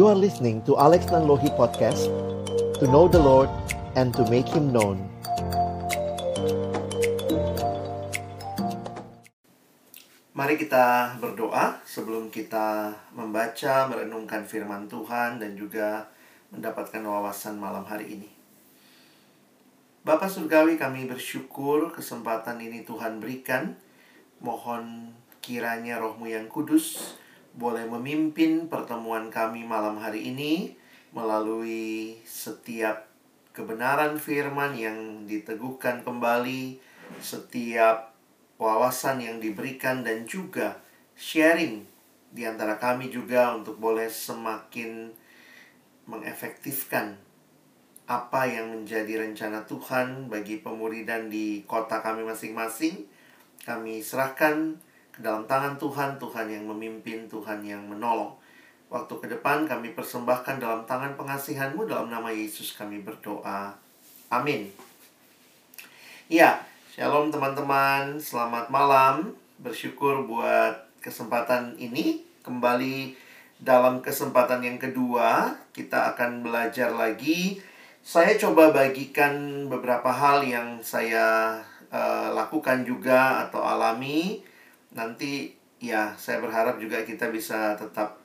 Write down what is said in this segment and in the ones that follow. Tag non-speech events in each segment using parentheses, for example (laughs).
You are listening to Alex Nanlohi Podcast To know the Lord and to make Him known Mari kita berdoa sebelum kita membaca, merenungkan firman Tuhan dan juga mendapatkan wawasan malam hari ini. Bapak Surgawi kami bersyukur kesempatan ini Tuhan berikan. Mohon kiranya rohmu yang kudus boleh memimpin pertemuan kami malam hari ini melalui setiap kebenaran firman yang diteguhkan kembali, setiap wawasan yang diberikan dan juga sharing di antara kami juga untuk boleh semakin mengefektifkan apa yang menjadi rencana Tuhan bagi pemuridan di kota kami masing-masing. Kami serahkan dalam tangan Tuhan, Tuhan yang memimpin, Tuhan yang menolong. Waktu ke depan kami persembahkan dalam tangan pengasihanmu dalam nama Yesus kami berdoa. Amin. Ya, shalom teman-teman, selamat malam. Bersyukur buat kesempatan ini kembali dalam kesempatan yang kedua kita akan belajar lagi saya coba bagikan beberapa hal yang saya uh, lakukan juga atau alami. Nanti ya saya berharap juga kita bisa tetap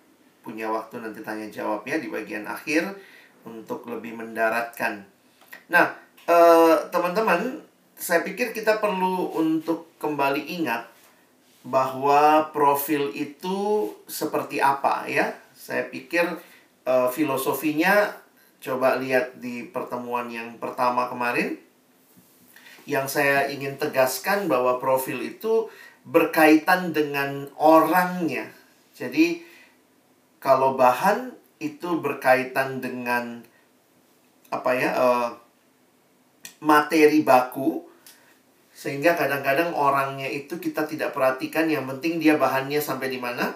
punya waktu nanti tanya jawab ya di bagian akhir untuk lebih mendaratkan. Nah, teman teman-teman, saya pikir kita perlu untuk kembali ingat bahwa profil itu seperti apa ya. Saya pikir uh, filosofinya coba lihat di pertemuan yang pertama kemarin yang saya ingin tegaskan bahwa profil itu berkaitan dengan orangnya. Jadi kalau bahan itu berkaitan dengan apa ya uh, materi baku sehingga kadang-kadang orangnya itu kita tidak perhatikan yang penting dia bahannya sampai di mana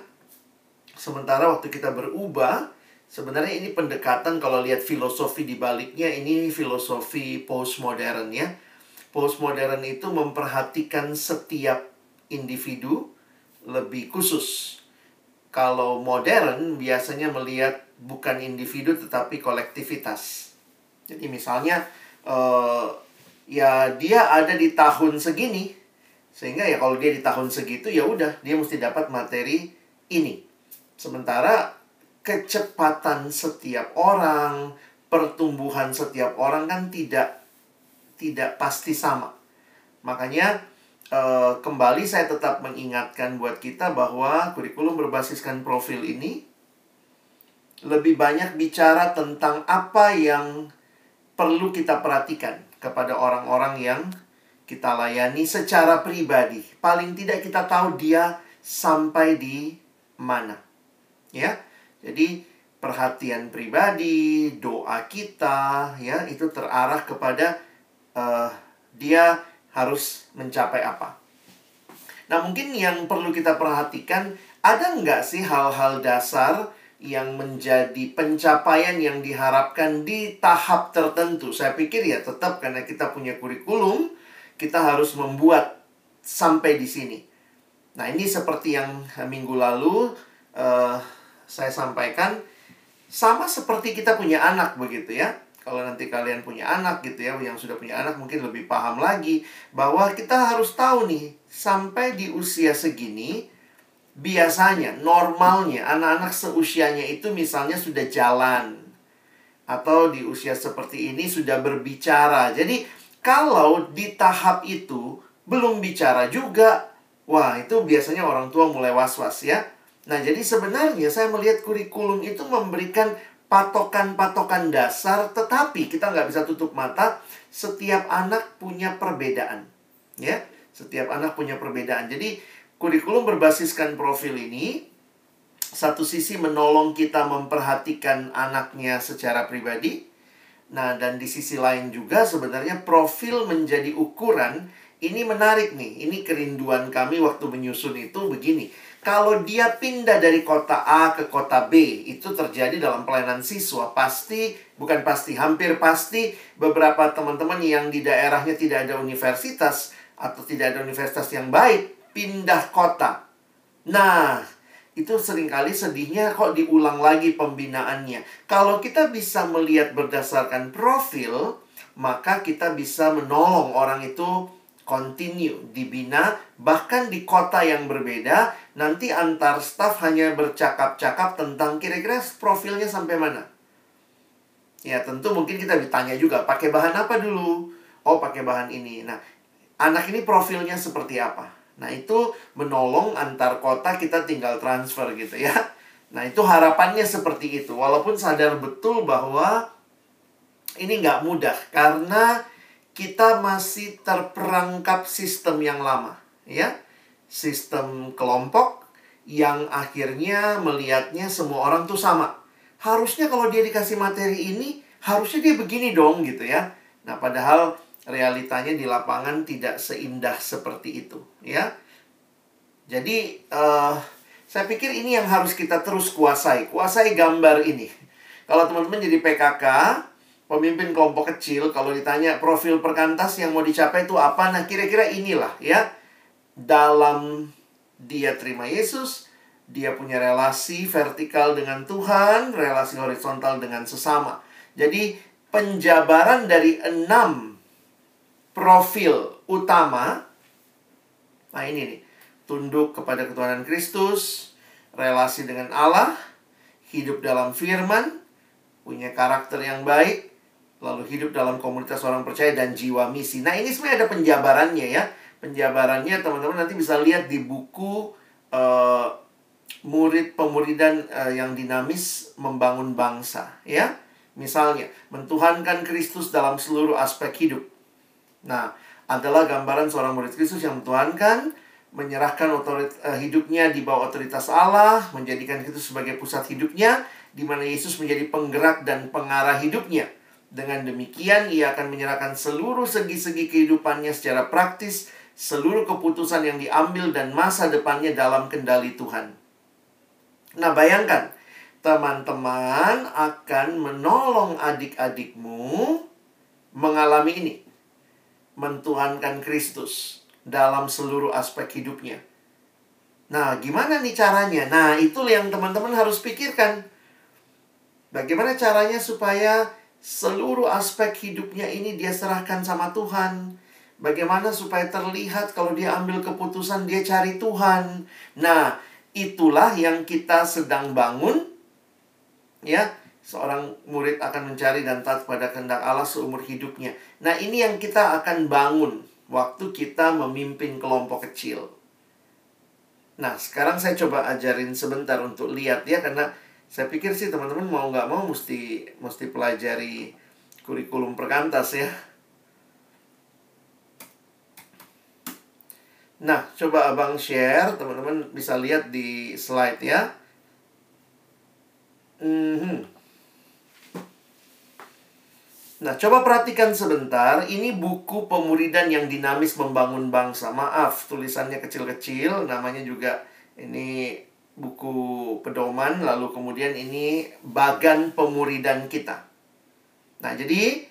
sementara waktu kita berubah Sebenarnya ini pendekatan kalau lihat filosofi di baliknya ini filosofi postmodern ya. Postmodern itu memperhatikan setiap individu lebih khusus. Kalau modern biasanya melihat bukan individu tetapi kolektivitas. Jadi misalnya uh, ya dia ada di tahun segini sehingga ya kalau dia di tahun segitu ya udah dia mesti dapat materi ini. Sementara kecepatan setiap orang, pertumbuhan setiap orang kan tidak tidak pasti sama. Makanya eh, kembali saya tetap mengingatkan buat kita bahwa kurikulum berbasiskan profil ini lebih banyak bicara tentang apa yang perlu kita perhatikan kepada orang-orang yang kita layani secara pribadi. Paling tidak kita tahu dia sampai di mana. Ya. Jadi perhatian pribadi, doa kita ya itu terarah kepada uh, dia harus mencapai apa. Nah mungkin yang perlu kita perhatikan ada nggak sih hal-hal dasar yang menjadi pencapaian yang diharapkan di tahap tertentu. Saya pikir ya tetap karena kita punya kurikulum, kita harus membuat sampai di sini. Nah ini seperti yang minggu lalu uh, saya sampaikan sama seperti kita punya anak begitu ya. Kalau nanti kalian punya anak gitu ya, yang sudah punya anak mungkin lebih paham lagi bahwa kita harus tahu nih sampai di usia segini biasanya normalnya anak-anak seusianya itu misalnya sudah jalan atau di usia seperti ini sudah berbicara. Jadi kalau di tahap itu belum bicara juga, wah itu biasanya orang tua mulai was-was ya Nah, jadi sebenarnya saya melihat kurikulum itu memberikan patokan-patokan dasar, tetapi kita nggak bisa tutup mata, setiap anak punya perbedaan. Ya, setiap anak punya perbedaan. Jadi, kurikulum berbasiskan profil ini, satu sisi menolong kita memperhatikan anaknya secara pribadi, Nah, dan di sisi lain juga sebenarnya profil menjadi ukuran. Ini menarik nih. Ini kerinduan kami waktu menyusun itu begini. Kalau dia pindah dari kota A ke kota B, itu terjadi dalam pelayanan siswa. Pasti, bukan pasti, hampir pasti beberapa teman-teman yang di daerahnya tidak ada universitas atau tidak ada universitas yang baik, pindah kota. Nah, itu sering kali sedihnya kok diulang lagi pembinaannya. Kalau kita bisa melihat berdasarkan profil, maka kita bisa menolong orang itu continue dibina bahkan di kota yang berbeda nanti antar staff hanya bercakap-cakap tentang kira-kira profilnya sampai mana. Ya tentu mungkin kita ditanya juga pakai bahan apa dulu? Oh pakai bahan ini. Nah anak ini profilnya seperti apa? Nah itu menolong antar kota kita tinggal transfer gitu ya. Nah itu harapannya seperti itu. Walaupun sadar betul bahwa ini nggak mudah karena kita masih terperangkap sistem yang lama, ya. Sistem kelompok yang akhirnya melihatnya semua orang tuh sama. Harusnya kalau dia dikasih materi ini, harusnya dia begini dong gitu ya. Nah, padahal realitanya di lapangan tidak seindah seperti itu, ya. Jadi, uh, saya pikir ini yang harus kita terus kuasai, kuasai gambar ini. Kalau teman-teman jadi PKK, pemimpin kelompok kecil kalau ditanya profil perkantas yang mau dicapai itu apa nah kira-kira inilah ya. Dalam dia terima Yesus dia punya relasi vertikal dengan Tuhan relasi horizontal dengan sesama. Jadi penjabaran dari enam profil utama nah ini nih tunduk kepada ketuhanan Kristus relasi dengan Allah hidup dalam firman punya karakter yang baik lalu hidup dalam komunitas orang percaya dan jiwa misi. Nah, ini sebenarnya ada penjabarannya ya. Penjabarannya teman-teman nanti bisa lihat di buku uh, murid pemuridan uh, yang dinamis membangun bangsa ya. Misalnya, mentuhankan Kristus dalam seluruh aspek hidup. Nah, adalah gambaran seorang murid Kristus yang mentuhankan, menyerahkan otorit, uh, hidupnya di bawah otoritas Allah, menjadikan Kristus sebagai pusat hidupnya, di mana Yesus menjadi penggerak dan pengarah hidupnya dengan demikian, ia akan menyerahkan seluruh segi-segi kehidupannya secara praktis, seluruh keputusan yang diambil dan masa depannya dalam kendali Tuhan. Nah, bayangkan, teman-teman akan menolong adik-adikmu mengalami ini. Mentuhankan Kristus dalam seluruh aspek hidupnya. Nah, gimana nih caranya? Nah, itu yang teman-teman harus pikirkan. Bagaimana caranya supaya seluruh aspek hidupnya ini dia serahkan sama Tuhan. Bagaimana supaya terlihat kalau dia ambil keputusan dia cari Tuhan. Nah, itulah yang kita sedang bangun. Ya, seorang murid akan mencari dan taat pada kehendak Allah seumur hidupnya. Nah, ini yang kita akan bangun waktu kita memimpin kelompok kecil. Nah, sekarang saya coba ajarin sebentar untuk lihat ya karena saya pikir sih teman-teman mau nggak mau mesti mesti pelajari kurikulum perkantas ya. Nah, coba abang share, teman-teman bisa lihat di slide ya. Hmm. Nah, coba perhatikan sebentar. Ini buku pemuridan yang dinamis membangun bangsa. Maaf, tulisannya kecil-kecil. Namanya juga ini buku pedoman, lalu kemudian ini bagan pemuridan kita. Nah, jadi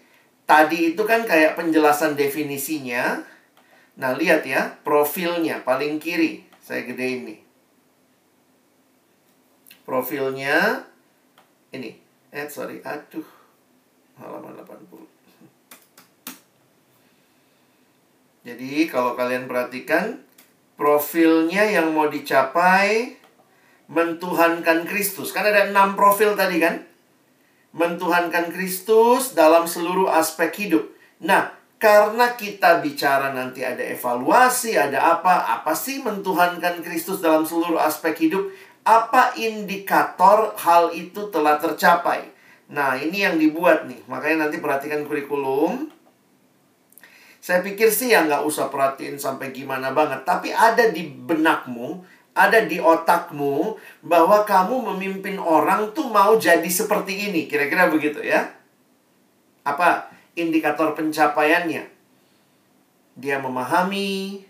tadi itu kan kayak penjelasan definisinya. Nah, lihat ya, profilnya paling kiri. Saya gede ini. Profilnya ini. Eh, sorry. Aduh. Halaman 80. Jadi, kalau kalian perhatikan, profilnya yang mau dicapai mentuhankan Kristus. Kan ada enam profil tadi kan? Mentuhankan Kristus dalam seluruh aspek hidup. Nah, karena kita bicara nanti ada evaluasi, ada apa? Apa sih mentuhankan Kristus dalam seluruh aspek hidup? Apa indikator hal itu telah tercapai? Nah, ini yang dibuat nih. Makanya nanti perhatikan kurikulum. Saya pikir sih ya nggak usah perhatiin sampai gimana banget. Tapi ada di benakmu ada di otakmu bahwa kamu memimpin orang tuh mau jadi seperti ini. Kira-kira begitu ya. Apa indikator pencapaiannya? Dia memahami,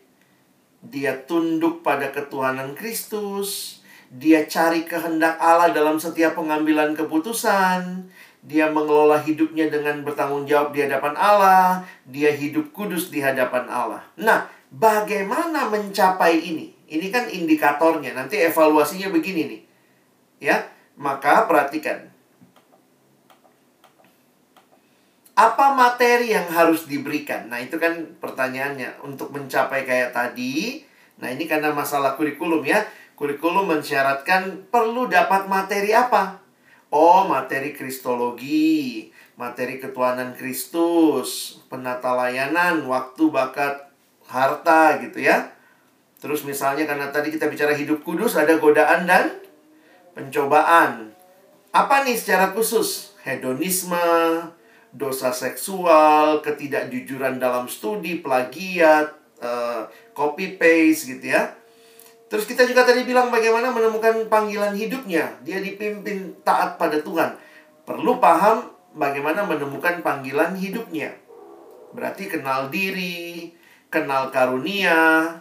dia tunduk pada ketuhanan Kristus, dia cari kehendak Allah dalam setiap pengambilan keputusan, dia mengelola hidupnya dengan bertanggung jawab di hadapan Allah, dia hidup kudus di hadapan Allah. Nah, bagaimana mencapai ini? Ini kan indikatornya. Nanti evaluasinya begini nih. Ya, maka perhatikan. Apa materi yang harus diberikan? Nah, itu kan pertanyaannya. Untuk mencapai kayak tadi, nah ini karena masalah kurikulum ya. Kurikulum mensyaratkan perlu dapat materi apa? Oh, materi kristologi, materi ketuhanan Kristus, penata layanan, waktu, bakat, harta gitu ya. Terus misalnya karena tadi kita bicara hidup kudus, ada godaan dan pencobaan. Apa nih secara khusus? Hedonisme, dosa seksual, ketidakjujuran dalam studi, plagiat, uh, copy paste gitu ya. Terus kita juga tadi bilang bagaimana menemukan panggilan hidupnya. Dia dipimpin taat pada Tuhan. Perlu paham bagaimana menemukan panggilan hidupnya. Berarti kenal diri, kenal karunia,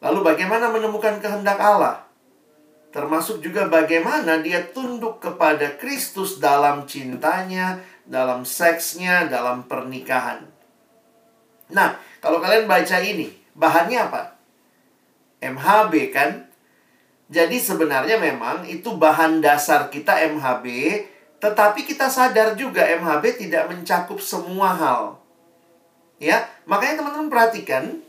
lalu bagaimana menemukan kehendak Allah. Termasuk juga bagaimana dia tunduk kepada Kristus dalam cintanya, dalam seksnya, dalam pernikahan. Nah, kalau kalian baca ini, bahannya apa? MHB kan? Jadi sebenarnya memang itu bahan dasar kita MHB, tetapi kita sadar juga MHB tidak mencakup semua hal. Ya, makanya teman-teman perhatikan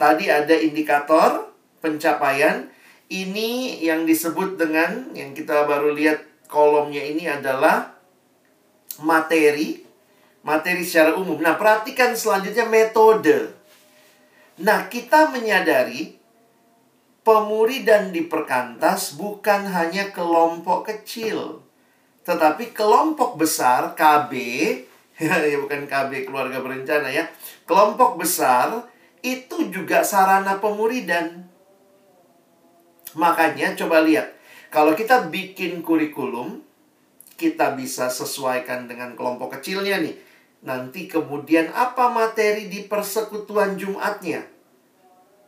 tadi ada indikator pencapaian ini yang disebut dengan yang kita baru lihat kolomnya ini adalah materi, materi secara umum. Nah, perhatikan selanjutnya metode. Nah, kita menyadari pemuri dan diperkantas bukan hanya kelompok kecil, tetapi kelompok besar KB, (laughs) ya bukan KB keluarga berencana ya, kelompok besar itu juga sarana pemuridan. Makanya coba lihat, kalau kita bikin kurikulum, kita bisa sesuaikan dengan kelompok kecilnya nih. Nanti kemudian apa materi di persekutuan Jumatnya?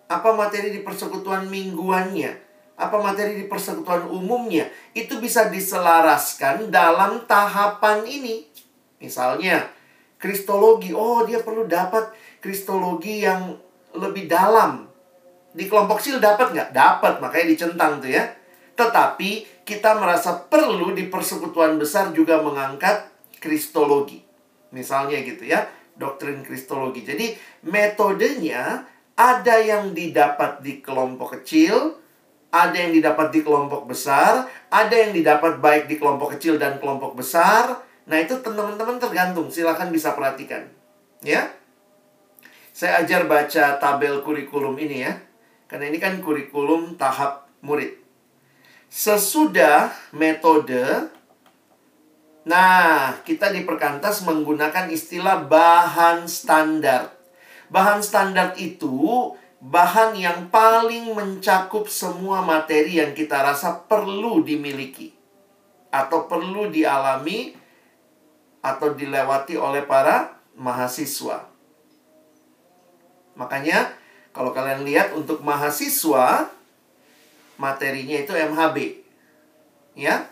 Apa materi di persekutuan mingguannya? Apa materi di persekutuan umumnya? Itu bisa diselaraskan dalam tahapan ini. Misalnya, kristologi. Oh, dia perlu dapat kristologi yang lebih dalam. Di kelompok kecil dapat nggak? Dapat, makanya dicentang tuh ya. Tetapi kita merasa perlu di persekutuan besar juga mengangkat kristologi. Misalnya gitu ya, doktrin kristologi. Jadi metodenya ada yang didapat di kelompok kecil, ada yang didapat di kelompok besar, ada yang didapat baik di kelompok kecil dan kelompok besar. Nah, itu teman-teman tergantung, silahkan bisa perhatikan. Ya. Saya ajar baca tabel kurikulum ini ya. Karena ini kan kurikulum tahap murid. Sesudah metode, nah kita di perkantas menggunakan istilah bahan standar. Bahan standar itu bahan yang paling mencakup semua materi yang kita rasa perlu dimiliki atau perlu dialami atau dilewati oleh para mahasiswa. Makanya kalau kalian lihat untuk mahasiswa materinya itu MHB. Ya.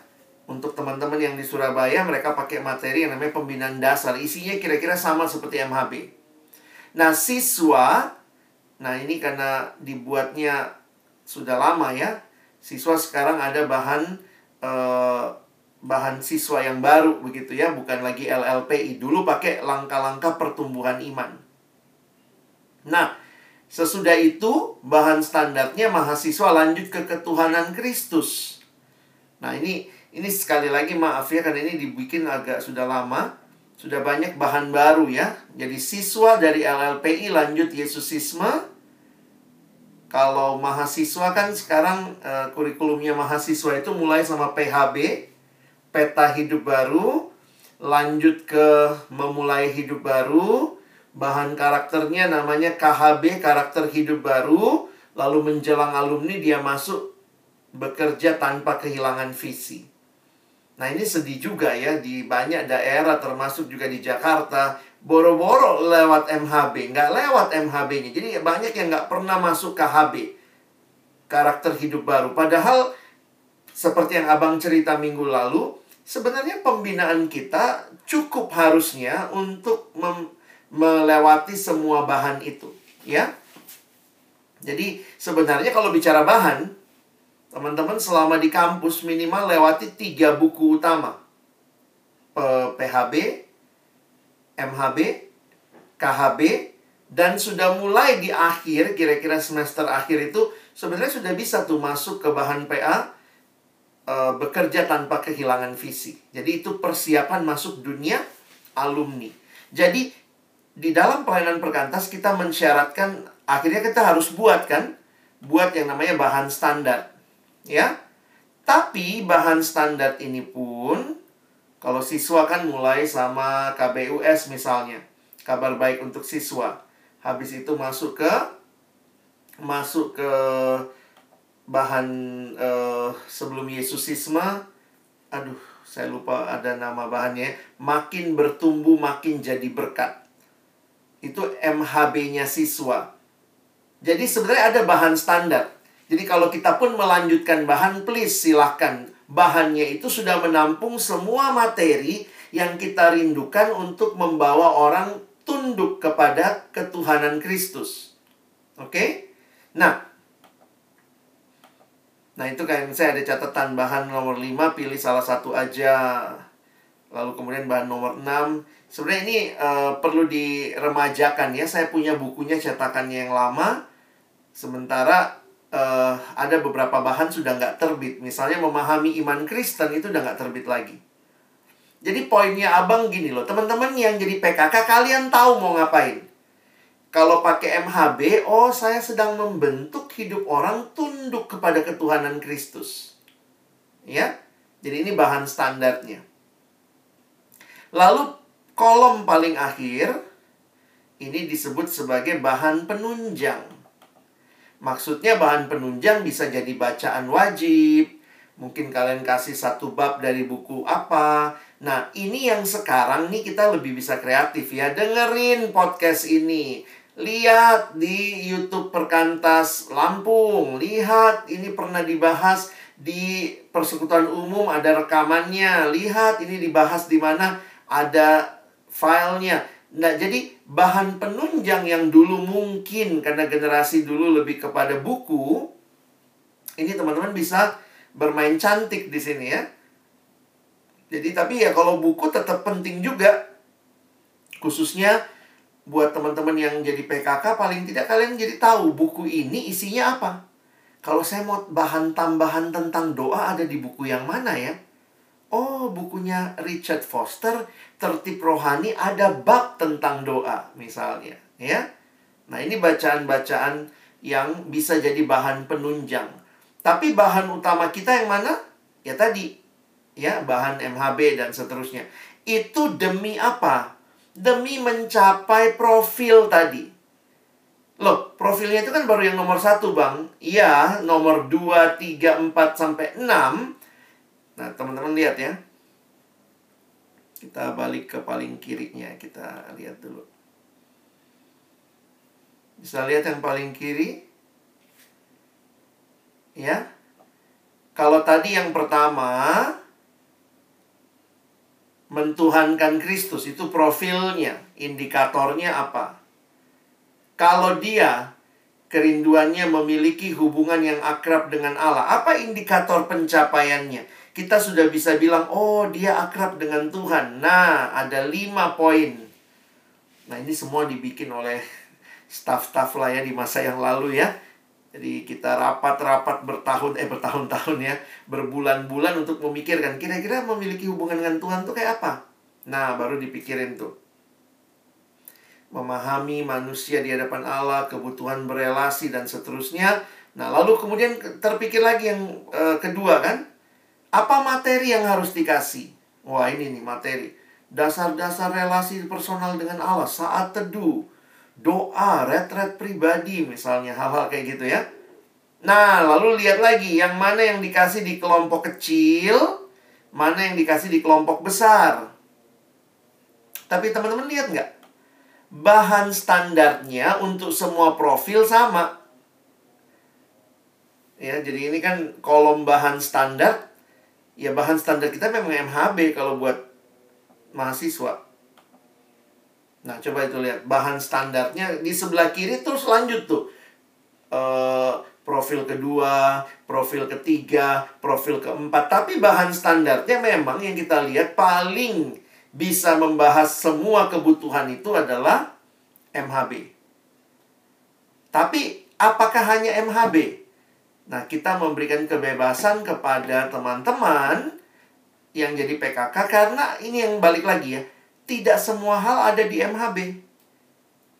Untuk teman-teman yang di Surabaya mereka pakai materi yang namanya pembinaan dasar. Isinya kira-kira sama seperti MHB. Nah, siswa nah ini karena dibuatnya sudah lama ya. Siswa sekarang ada bahan eh, bahan siswa yang baru begitu ya, bukan lagi LLPI. Dulu pakai langkah-langkah pertumbuhan iman. Nah, Sesudah itu, bahan standarnya mahasiswa lanjut ke ketuhanan Kristus. Nah, ini ini sekali lagi maaf ya karena ini dibikin agak sudah lama, sudah banyak bahan baru ya. Jadi siswa dari LLPI lanjut Yesusisme. Kalau mahasiswa kan sekarang uh, kurikulumnya mahasiswa itu mulai sama PHB, peta hidup baru, lanjut ke memulai hidup baru, Bahan karakternya namanya KHB, karakter hidup baru. Lalu menjelang alumni dia masuk bekerja tanpa kehilangan visi. Nah ini sedih juga ya di banyak daerah termasuk juga di Jakarta. Boro-boro lewat MHB, nggak lewat MHB-nya. Jadi banyak yang nggak pernah masuk KHB. Karakter hidup baru. Padahal seperti yang abang cerita minggu lalu, sebenarnya pembinaan kita cukup harusnya untuk mem melewati semua bahan itu, ya. Jadi sebenarnya kalau bicara bahan, teman-teman selama di kampus minimal lewati tiga buku utama. PHB, MHB, KHB, dan sudah mulai di akhir, kira-kira semester akhir itu, sebenarnya sudah bisa tuh masuk ke bahan PA, e, bekerja tanpa kehilangan visi. Jadi itu persiapan masuk dunia alumni. Jadi di dalam pelayanan perkantas kita mensyaratkan akhirnya kita harus buat kan buat yang namanya bahan standar ya. Tapi bahan standar ini pun kalau siswa kan mulai sama KBUS misalnya kabar baik untuk siswa. Habis itu masuk ke masuk ke bahan uh, sebelum Yesusisme aduh saya lupa ada nama bahannya makin bertumbuh makin jadi berkat itu MHB-nya siswa jadi sebenarnya ada bahan standar. Jadi kalau kita pun melanjutkan bahan, please silahkan. Bahannya itu sudah menampung semua materi yang kita rindukan untuk membawa orang tunduk kepada ketuhanan Kristus. Oke? Okay? Nah, Nah itu kayak saya ada catatan bahan nomor 5 pilih salah satu aja. Lalu kemudian bahan nomor 6 Sebenarnya ini uh, perlu diremajakan ya. Saya punya bukunya cetakannya yang lama Sementara uh, ada beberapa bahan sudah nggak terbit. Misalnya memahami iman Kristen itu udah nggak terbit lagi. Jadi poinnya abang gini loh, teman-teman yang jadi PKK kalian tahu mau ngapain. Kalau pakai MHB, oh saya sedang membentuk hidup orang tunduk kepada ketuhanan Kristus. Ya, jadi ini bahan standarnya. Lalu kolom paling akhir ini disebut sebagai bahan penunjang. Maksudnya bahan penunjang bisa jadi bacaan wajib. Mungkin kalian kasih satu bab dari buku apa. Nah, ini yang sekarang nih kita lebih bisa kreatif ya. Dengerin podcast ini. Lihat di YouTube Perkantas Lampung. Lihat ini pernah dibahas di persekutuan umum ada rekamannya. Lihat ini dibahas di mana ada filenya. Nah, jadi bahan penunjang yang dulu mungkin karena generasi dulu lebih kepada buku, ini teman-teman bisa bermain cantik di sini ya. Jadi tapi ya kalau buku tetap penting juga. Khususnya buat teman-teman yang jadi PKK paling tidak kalian jadi tahu buku ini isinya apa. Kalau saya mau bahan tambahan tentang doa ada di buku yang mana ya? Oh, bukunya Richard Foster, Tertib Rohani ada bab tentang doa misalnya, ya. Nah, ini bacaan-bacaan yang bisa jadi bahan penunjang. Tapi bahan utama kita yang mana? Ya tadi, ya, bahan MHB dan seterusnya. Itu demi apa? Demi mencapai profil tadi. Loh, profilnya itu kan baru yang nomor satu, Bang. Iya, nomor 2, 3, 4, sampai 6 Nah, teman-teman lihat ya. Kita balik ke paling kirinya, kita lihat dulu. Bisa lihat yang paling kiri? Ya. Kalau tadi yang pertama mentuhankan Kristus itu profilnya, indikatornya apa? Kalau dia kerinduannya memiliki hubungan yang akrab dengan Allah, apa indikator pencapaiannya? Kita sudah bisa bilang, oh dia akrab dengan Tuhan. Nah, ada lima poin. Nah, ini semua dibikin oleh staff-staff lah ya di masa yang lalu ya. Jadi kita rapat-rapat bertahun, eh bertahun-tahun ya, berbulan-bulan untuk memikirkan kira-kira memiliki hubungan dengan Tuhan tuh kayak apa. Nah, baru dipikirin tuh. Memahami manusia di hadapan Allah, kebutuhan berelasi dan seterusnya. Nah, lalu kemudian terpikir lagi yang uh, kedua kan, apa materi yang harus dikasih? Wah, ini nih materi. Dasar-dasar relasi personal dengan Allah saat teduh, doa, retret pribadi misalnya, hal-hal kayak gitu ya. Nah, lalu lihat lagi yang mana yang dikasih di kelompok kecil, mana yang dikasih di kelompok besar. Tapi teman-teman lihat nggak? Bahan standarnya untuk semua profil sama. Ya, jadi ini kan kolom bahan standar ya bahan standar kita memang MHB kalau buat mahasiswa. Nah, coba itu lihat bahan standarnya di sebelah kiri terus lanjut tuh. eh, profil kedua, profil ketiga, profil keempat. Tapi bahan standarnya memang yang kita lihat paling bisa membahas semua kebutuhan itu adalah MHB. Tapi apakah hanya MHB? Nah, kita memberikan kebebasan kepada teman-teman yang jadi PKK karena ini yang balik lagi ya. Tidak semua hal ada di MHB.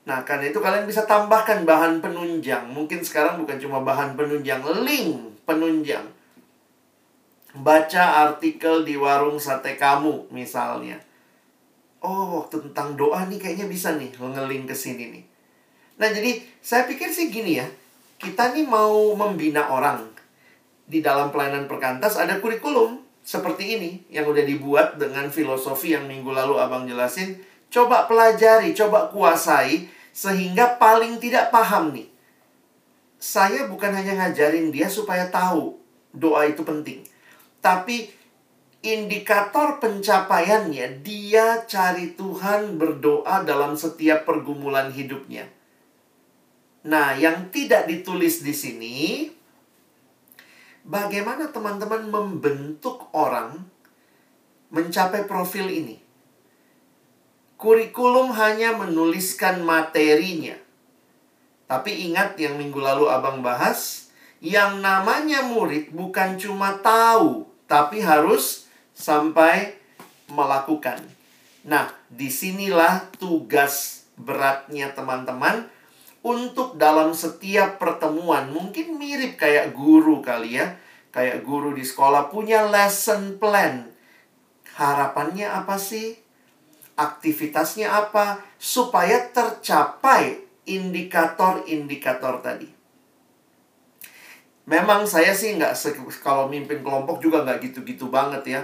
Nah, karena itu kalian bisa tambahkan bahan penunjang. Mungkin sekarang bukan cuma bahan penunjang, link penunjang. Baca artikel di warung sate kamu misalnya. Oh, tentang doa nih kayaknya bisa nih ngeling ke sini nih. Nah, jadi saya pikir sih gini ya. Kita nih mau membina orang. Di dalam pelayanan perkantas ada kurikulum seperti ini yang udah dibuat dengan filosofi yang minggu lalu Abang jelasin. Coba pelajari, coba kuasai sehingga paling tidak paham nih. Saya bukan hanya ngajarin dia supaya tahu doa itu penting. Tapi indikator pencapaiannya dia cari Tuhan berdoa dalam setiap pergumulan hidupnya. Nah, yang tidak ditulis di sini bagaimana teman-teman membentuk orang mencapai profil ini. Kurikulum hanya menuliskan materinya. Tapi ingat yang minggu lalu Abang bahas, yang namanya murid bukan cuma tahu, tapi harus sampai melakukan. Nah, di sinilah tugas beratnya teman-teman untuk dalam setiap pertemuan. Mungkin mirip kayak guru kali ya. Kayak guru di sekolah punya lesson plan. Harapannya apa sih? Aktivitasnya apa? Supaya tercapai indikator-indikator tadi. Memang saya sih nggak kalau mimpin kelompok juga nggak gitu-gitu banget ya.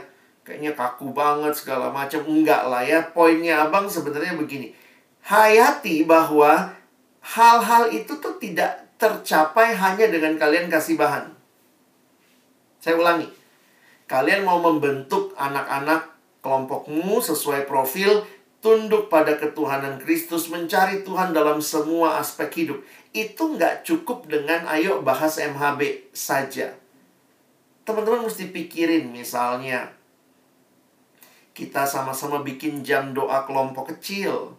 Kayaknya kaku banget segala macam. Enggak lah ya poinnya abang sebenarnya begini. Hayati bahwa hal-hal itu tuh tidak tercapai hanya dengan kalian kasih bahan. Saya ulangi. Kalian mau membentuk anak-anak kelompokmu sesuai profil, tunduk pada ketuhanan Kristus, mencari Tuhan dalam semua aspek hidup. Itu nggak cukup dengan ayo bahas MHB saja. Teman-teman mesti pikirin misalnya, kita sama-sama bikin jam doa kelompok kecil.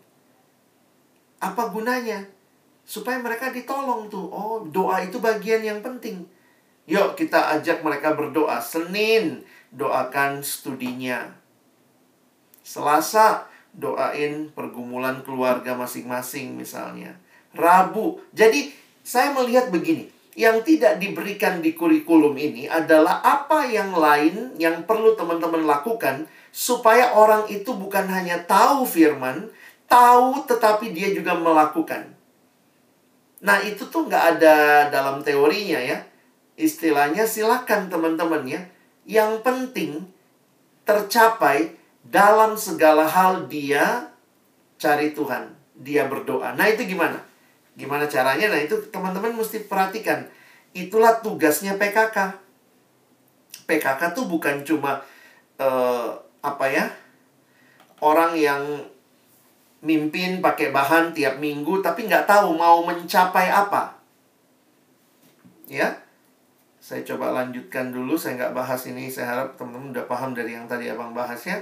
Apa gunanya? Supaya mereka ditolong tuh. Oh, doa itu bagian yang penting. Yuk kita ajak mereka berdoa. Senin doakan studinya. Selasa doain pergumulan keluarga masing-masing misalnya. Rabu. Jadi saya melihat begini, yang tidak diberikan di kurikulum ini adalah apa yang lain yang perlu teman-teman lakukan supaya orang itu bukan hanya tahu firman, tahu tetapi dia juga melakukan. Nah, itu tuh nggak ada dalam teorinya ya. Istilahnya silakan teman-teman ya. Yang penting tercapai dalam segala hal dia cari Tuhan. Dia berdoa. Nah, itu gimana? Gimana caranya? Nah, itu teman-teman mesti perhatikan. Itulah tugasnya PKK. PKK tuh bukan cuma uh, apa ya? Orang yang mimpin pakai bahan tiap minggu tapi nggak tahu mau mencapai apa. Ya, saya coba lanjutkan dulu. Saya nggak bahas ini. Saya harap teman-teman udah paham dari yang tadi abang bahas ya.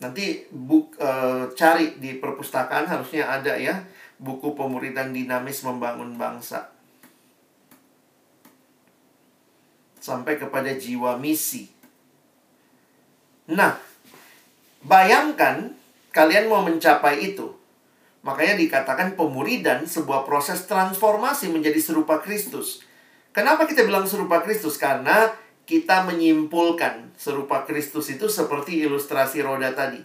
Nanti buk e, cari di perpustakaan harusnya ada ya buku pemuridan dinamis membangun bangsa. Sampai kepada jiwa misi. Nah, bayangkan kalian mau mencapai itu. Makanya dikatakan pemuridan sebuah proses transformasi menjadi serupa Kristus. Kenapa kita bilang serupa Kristus? Karena kita menyimpulkan serupa Kristus itu seperti ilustrasi roda tadi.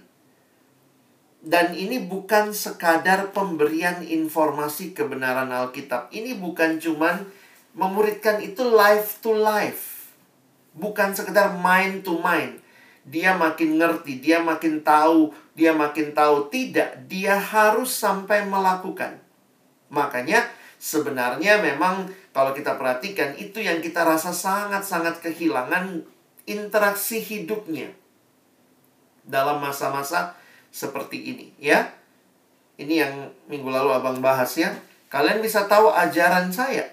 Dan ini bukan sekadar pemberian informasi kebenaran Alkitab. Ini bukan cuman memuridkan itu life to life. Bukan sekedar mind to mind. Dia makin ngerti, dia makin tahu dia makin tahu tidak, dia harus sampai melakukan. Makanya sebenarnya memang kalau kita perhatikan itu yang kita rasa sangat-sangat kehilangan interaksi hidupnya dalam masa-masa seperti ini ya. Ini yang minggu lalu Abang bahas ya. Kalian bisa tahu ajaran saya.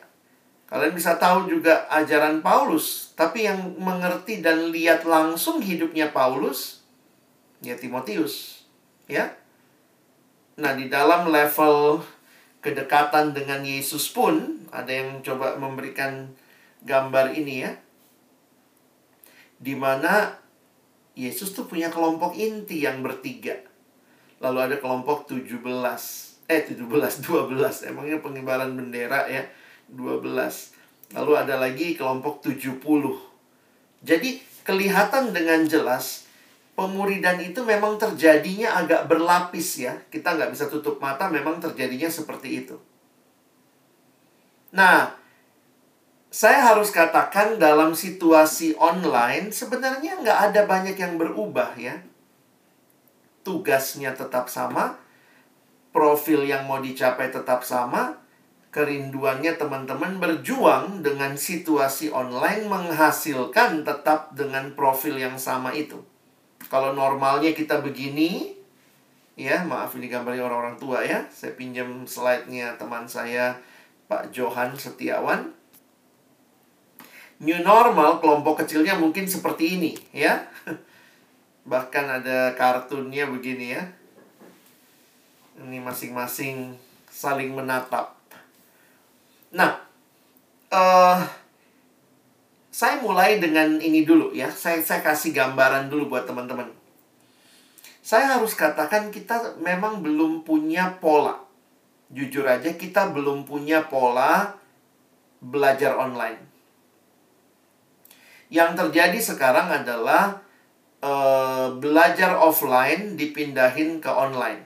Kalian bisa tahu juga ajaran Paulus. Tapi yang mengerti dan lihat langsung hidupnya Paulus, ya Timotius. Ya. Nah, di dalam level kedekatan dengan Yesus pun, ada yang coba memberikan gambar ini ya. Di mana Yesus tuh punya kelompok inti yang bertiga. Lalu ada kelompok 17 eh 17 12 emangnya pengibaran bendera ya 12 lalu ada lagi kelompok 70 jadi kelihatan dengan jelas pemuridan itu memang terjadinya agak berlapis ya. Kita nggak bisa tutup mata memang terjadinya seperti itu. Nah saya harus katakan dalam situasi online sebenarnya nggak ada banyak yang berubah ya. Tugasnya tetap sama profil yang mau dicapai tetap sama, kerinduannya teman-teman berjuang dengan situasi online menghasilkan tetap dengan profil yang sama itu. Kalau normalnya kita begini, ya maaf ini gambarnya orang-orang tua ya, saya pinjam slide-nya teman saya Pak Johan Setiawan. New normal kelompok kecilnya mungkin seperti ini ya. (laughs) Bahkan ada kartunnya begini ya ini masing-masing saling menatap. Nah, uh, saya mulai dengan ini dulu ya. Saya saya kasih gambaran dulu buat teman-teman. Saya harus katakan kita memang belum punya pola. Jujur aja kita belum punya pola belajar online. Yang terjadi sekarang adalah uh, belajar offline dipindahin ke online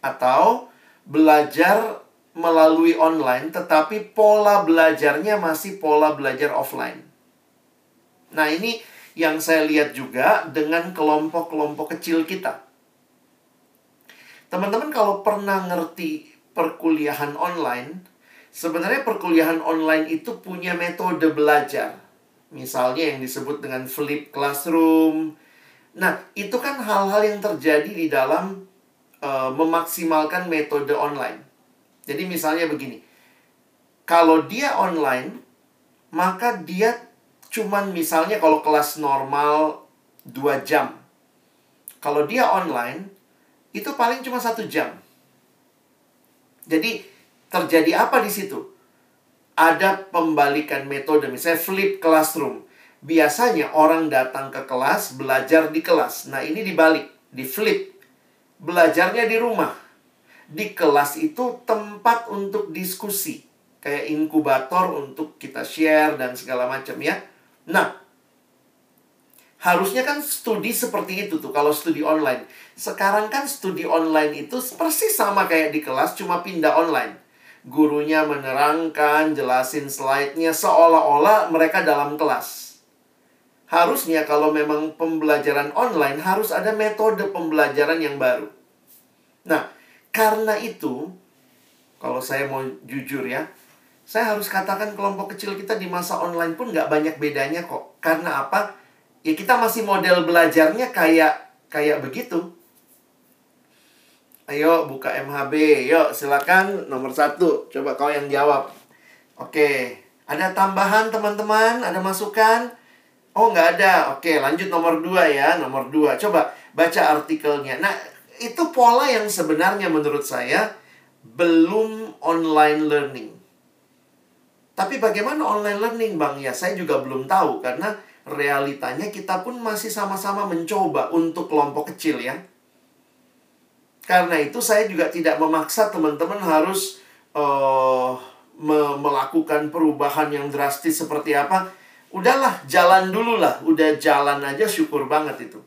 atau belajar melalui online tetapi pola belajarnya masih pola belajar offline. Nah, ini yang saya lihat juga dengan kelompok-kelompok kecil kita. Teman-teman kalau pernah ngerti perkuliahan online, sebenarnya perkuliahan online itu punya metode belajar. Misalnya yang disebut dengan flip classroom. Nah, itu kan hal-hal yang terjadi di dalam uh, memaksimalkan metode online. Jadi misalnya begini. Kalau dia online, maka dia cuman misalnya kalau kelas normal 2 jam. Kalau dia online, itu paling cuma satu jam. Jadi terjadi apa di situ? Ada pembalikan metode, misalnya flip classroom. Biasanya orang datang ke kelas, belajar di kelas. Nah ini dibalik, di flip belajarnya di rumah. Di kelas itu tempat untuk diskusi. Kayak inkubator untuk kita share dan segala macam ya. Nah, harusnya kan studi seperti itu tuh kalau studi online. Sekarang kan studi online itu persis sama kayak di kelas cuma pindah online. Gurunya menerangkan, jelasin slide-nya seolah-olah mereka dalam kelas. Harusnya kalau memang pembelajaran online harus ada metode pembelajaran yang baru. Nah, karena itu, kalau saya mau jujur ya, saya harus katakan kelompok kecil kita di masa online pun nggak banyak bedanya kok. Karena apa? Ya kita masih model belajarnya kayak kayak begitu. Ayo buka MHB, yuk silakan nomor satu. Coba kau yang jawab. Oke, ada tambahan teman-teman? Ada masukan? Oh nggak ada. Oke, lanjut nomor dua ya, nomor dua. Coba baca artikelnya. Nah, itu pola yang sebenarnya menurut saya belum online learning. Tapi bagaimana online learning, Bang? Ya, saya juga belum tahu karena realitanya kita pun masih sama-sama mencoba untuk kelompok kecil ya. Karena itu saya juga tidak memaksa teman-teman harus uh, me melakukan perubahan yang drastis seperti apa. Udahlah, jalan dulu lah. Udah jalan aja syukur banget itu.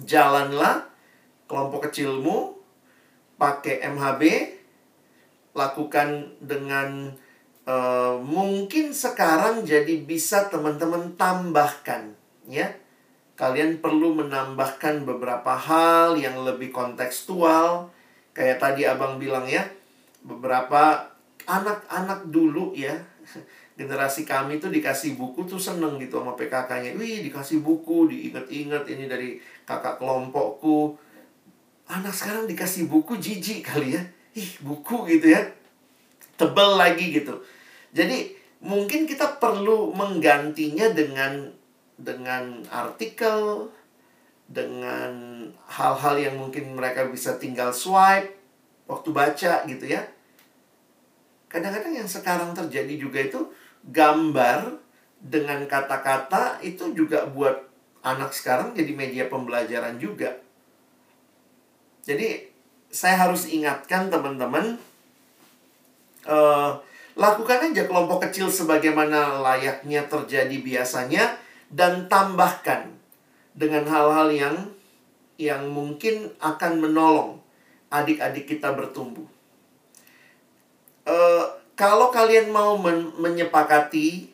Jalanlah kelompok kecilmu pakai MHB lakukan dengan uh, mungkin sekarang jadi bisa teman-teman tambahkan ya. Kalian perlu menambahkan beberapa hal yang lebih kontekstual. Kayak tadi abang bilang ya beberapa anak-anak dulu ya. (laughs) Generasi kami tuh dikasih buku tuh seneng gitu sama PKK-nya wih dikasih buku diinget-inget ini dari kakak kelompokku. Anak sekarang dikasih buku jijik kali ya. Ih buku gitu ya. Tebel lagi gitu. Jadi mungkin kita perlu menggantinya dengan dengan artikel, dengan hal-hal yang mungkin mereka bisa tinggal swipe waktu baca gitu ya. Kadang-kadang yang sekarang terjadi juga itu gambar dengan kata-kata itu juga buat anak sekarang jadi media pembelajaran juga. Jadi saya harus ingatkan teman-teman uh, lakukan aja kelompok kecil sebagaimana layaknya terjadi biasanya dan tambahkan dengan hal-hal yang yang mungkin akan menolong adik-adik kita bertumbuh. Uh, kalau kalian mau men menyepakati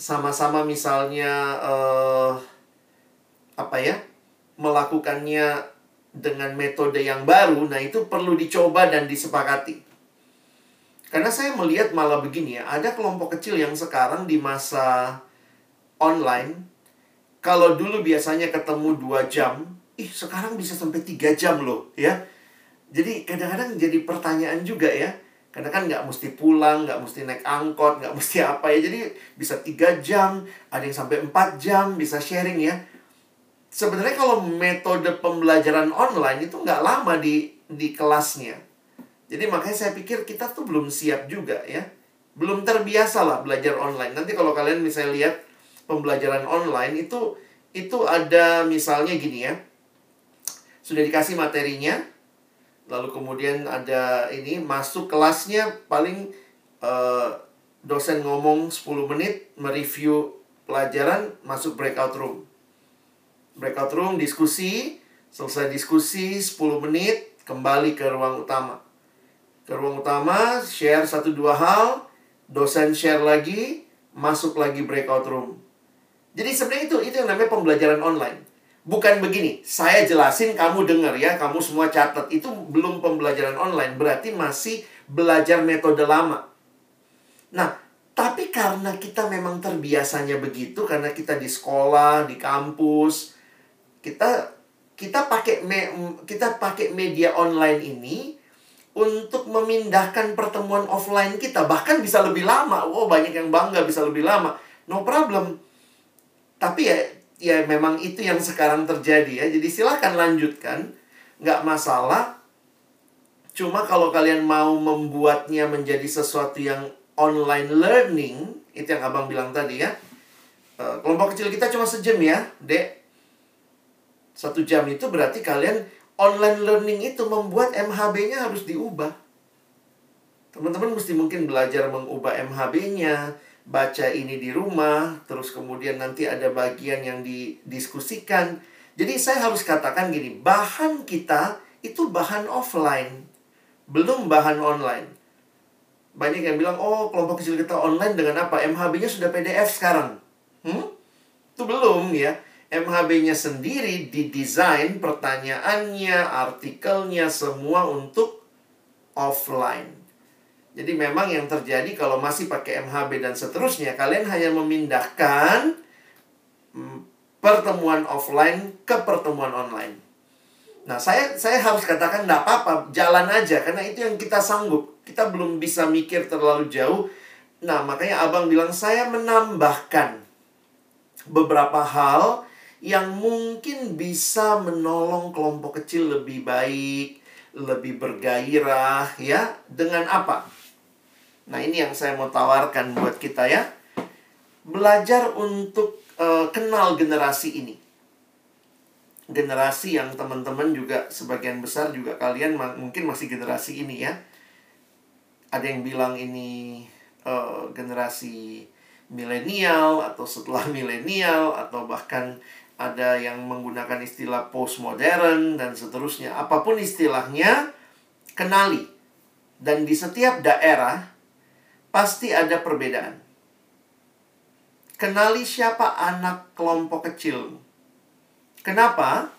sama-sama misalnya uh, apa ya melakukannya dengan metode yang baru, nah itu perlu dicoba dan disepakati. Karena saya melihat malah begini ya, ada kelompok kecil yang sekarang di masa online kalau dulu biasanya ketemu dua jam, ih sekarang bisa sampai tiga jam loh, ya. Jadi kadang-kadang jadi pertanyaan juga ya. Karena kan nggak mesti pulang, nggak mesti naik angkot, nggak (laughs) mesti apa ya. Jadi bisa tiga jam, ada yang sampai empat jam, bisa sharing ya. Sebenarnya kalau metode pembelajaran online itu nggak lama di di kelasnya. Jadi makanya saya pikir kita tuh belum siap juga ya. Belum terbiasa lah belajar online. Nanti kalau kalian misalnya lihat pembelajaran online itu itu ada misalnya gini ya. Sudah dikasih materinya, lalu kemudian ada ini masuk kelasnya paling uh, dosen ngomong 10 menit mereview pelajaran masuk breakout room. Breakout room diskusi, selesai diskusi 10 menit kembali ke ruang utama. Ke ruang utama share satu dua hal, dosen share lagi, masuk lagi breakout room. Jadi sebenarnya itu itu yang namanya pembelajaran online. Bukan begini, saya jelasin kamu dengar ya, kamu semua catat. Itu belum pembelajaran online, berarti masih belajar metode lama. Nah, tapi karena kita memang terbiasanya begitu karena kita di sekolah, di kampus, kita kita pakai me, kita pakai media online ini untuk memindahkan pertemuan offline kita bahkan bisa lebih lama. Wow, banyak yang bangga bisa lebih lama. No problem tapi ya ya memang itu yang sekarang terjadi ya. Jadi silahkan lanjutkan, nggak masalah. Cuma kalau kalian mau membuatnya menjadi sesuatu yang online learning, itu yang abang bilang tadi ya. Uh, kelompok kecil kita cuma sejam ya, dek. Satu jam itu berarti kalian online learning itu membuat MHB-nya harus diubah. Teman-teman mesti mungkin belajar mengubah MHB-nya, baca ini di rumah, terus kemudian nanti ada bagian yang didiskusikan. Jadi saya harus katakan gini, bahan kita itu bahan offline, belum bahan online. Banyak yang bilang, oh kelompok kecil kita online dengan apa? MHB-nya sudah PDF sekarang. Hmm? Itu belum ya. MHB-nya sendiri didesain pertanyaannya, artikelnya semua untuk offline. Jadi memang yang terjadi kalau masih pakai MHB dan seterusnya, kalian hanya memindahkan mm, pertemuan offline ke pertemuan online. Nah, saya saya harus katakan tidak apa-apa, jalan aja karena itu yang kita sanggup. Kita belum bisa mikir terlalu jauh. Nah, makanya Abang bilang saya menambahkan beberapa hal yang mungkin bisa menolong kelompok kecil lebih baik, lebih bergairah ya. Dengan apa? Nah, ini yang saya mau tawarkan buat kita ya. Belajar untuk uh, kenal generasi ini. Generasi yang teman-teman juga sebagian besar juga kalian ma mungkin masih generasi ini ya. Ada yang bilang ini uh, generasi milenial atau setelah (laughs) milenial atau bahkan ada yang menggunakan istilah postmodern dan seterusnya. Apa pun istilahnya, kenali. Dan di setiap daerah pasti ada perbedaan. Kenali siapa anak kelompok kecil. Kenapa?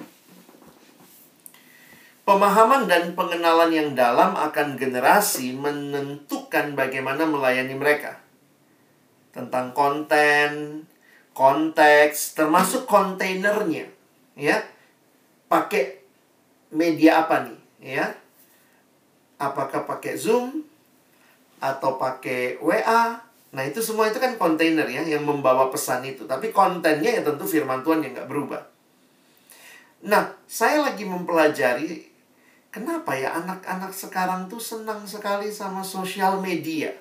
Pemahaman dan pengenalan yang dalam akan generasi menentukan bagaimana melayani mereka. Tentang konten, konteks, termasuk kontainernya. Ya. Pakai media apa nih? Ya. Apakah pakai Zoom? atau pakai WA. Nah, itu semua itu kan kontainer ya yang membawa pesan itu. Tapi kontennya ya tentu firman Tuhan yang nggak berubah. Nah, saya lagi mempelajari kenapa ya anak-anak sekarang tuh senang sekali sama sosial media.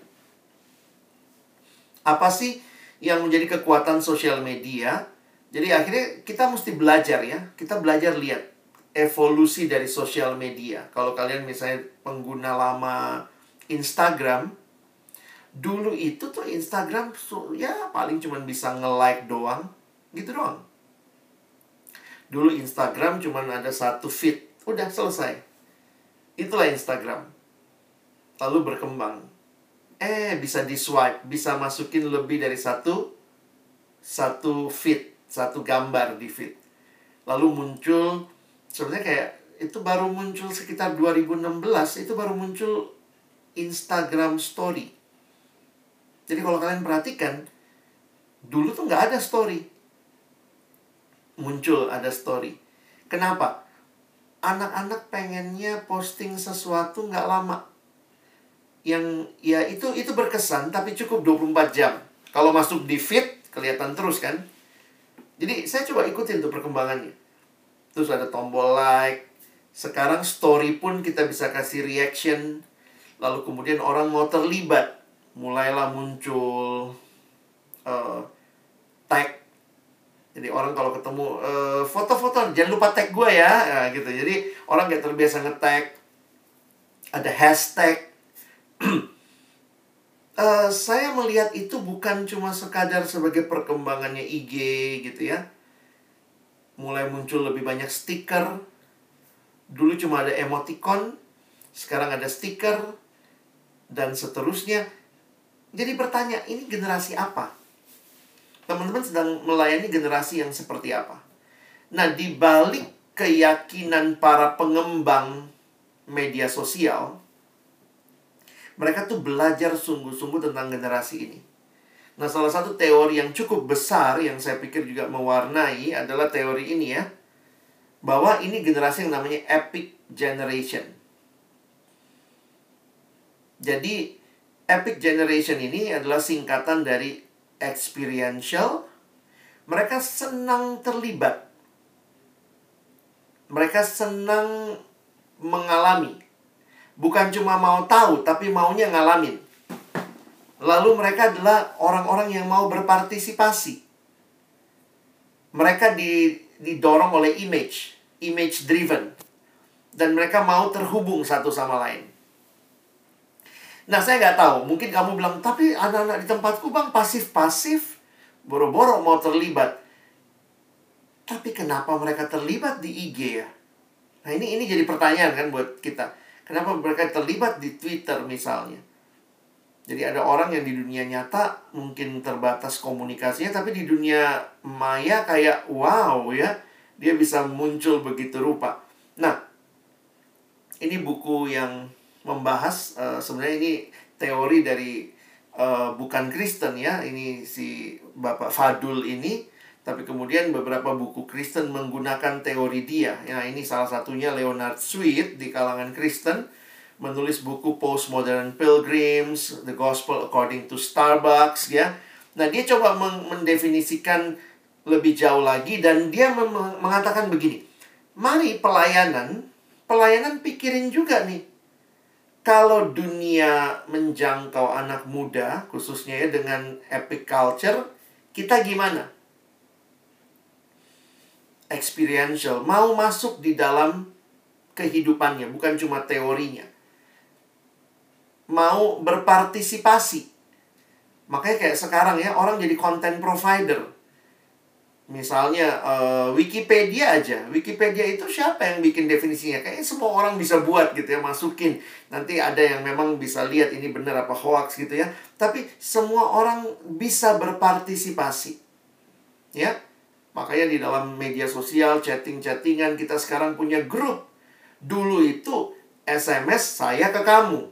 Apa sih yang menjadi kekuatan sosial media? Jadi akhirnya kita mesti belajar ya. Kita belajar lihat evolusi dari sosial media. Kalau kalian misalnya pengguna lama Instagram, dulu itu tuh Instagram ya paling cuma bisa nge-like doang, gitu doang. Dulu Instagram cuma ada satu feed, udah selesai. Itulah Instagram. Lalu berkembang. Eh, bisa di swipe, bisa masukin lebih dari satu satu feed, satu gambar di feed. Lalu muncul sebenarnya kayak itu baru muncul sekitar 2016, itu baru muncul Instagram Story. Jadi kalau kalian perhatikan, dulu tuh nggak ada story. Muncul ada story. Kenapa? Anak-anak pengennya posting sesuatu nggak lama. Yang ya itu itu berkesan tapi cukup 24 jam. Kalau masuk di feed kelihatan terus kan. Jadi saya coba ikutin tuh perkembangannya. Terus ada tombol like. Sekarang story pun kita bisa kasih reaction. Lalu kemudian orang mau terlibat mulailah muncul uh, tag jadi orang kalau ketemu uh, foto-foto jangan lupa tag gue ya nah, gitu jadi orang kayak terbiasa nge-tag ada hashtag uh, (clears throat) saya melihat itu bukan cuma sekadar sebagai perkembangannya IG gitu ya mulai muncul lebih banyak stiker dulu cuma ada emoticon sekarang ada stiker dan seterusnya jadi bertanya, ini generasi apa? Teman-teman sedang melayani generasi yang seperti apa? Nah, di balik keyakinan para pengembang media sosial, mereka tuh belajar sungguh-sungguh tentang generasi ini. Nah, salah satu teori yang cukup besar yang saya pikir juga mewarnai adalah teori ini ya. Bahwa ini generasi yang namanya epic generation. Jadi, Epic Generation ini adalah singkatan dari experiential. Mereka senang terlibat. Mereka senang mengalami. Bukan cuma mau tahu, tapi maunya ngalamin. Lalu mereka adalah orang-orang yang mau berpartisipasi. Mereka didorong oleh image, image driven. Dan mereka mau terhubung satu sama lain. Nah, saya nggak tahu. Mungkin kamu bilang, tapi anak-anak di tempatku bang pasif-pasif. Boro-boro mau terlibat. Tapi kenapa mereka terlibat di IG ya? Nah, ini ini jadi pertanyaan kan buat kita. Kenapa mereka terlibat di Twitter misalnya? Jadi ada orang yang di dunia nyata mungkin terbatas komunikasinya, tapi di dunia maya kayak wow ya, dia bisa muncul begitu rupa. Nah, ini buku yang membahas uh, sebenarnya ini teori dari uh, bukan Kristen ya ini si Bapak Fadul ini tapi kemudian beberapa buku Kristen menggunakan teori dia. Ya ini salah satunya Leonard Sweet di kalangan Kristen menulis buku Postmodern Pilgrims The Gospel According to Starbucks ya. Nah dia coba mendefinisikan lebih jauh lagi dan dia mengatakan begini mari pelayanan pelayanan pikirin juga nih. Kalau dunia menjangkau anak muda, khususnya ya dengan epic culture, kita gimana? Experiential, mau masuk di dalam kehidupannya, bukan cuma teorinya. Mau berpartisipasi. Makanya kayak sekarang ya, orang jadi content provider. Misalnya uh, Wikipedia aja. Wikipedia itu siapa yang bikin definisinya? Kayaknya semua orang bisa buat gitu ya, masukin. Nanti ada yang memang bisa lihat ini benar apa hoax gitu ya. Tapi semua orang bisa berpartisipasi. Ya. Makanya di dalam media sosial, chatting-chattingan kita sekarang punya grup. Dulu itu SMS saya ke kamu.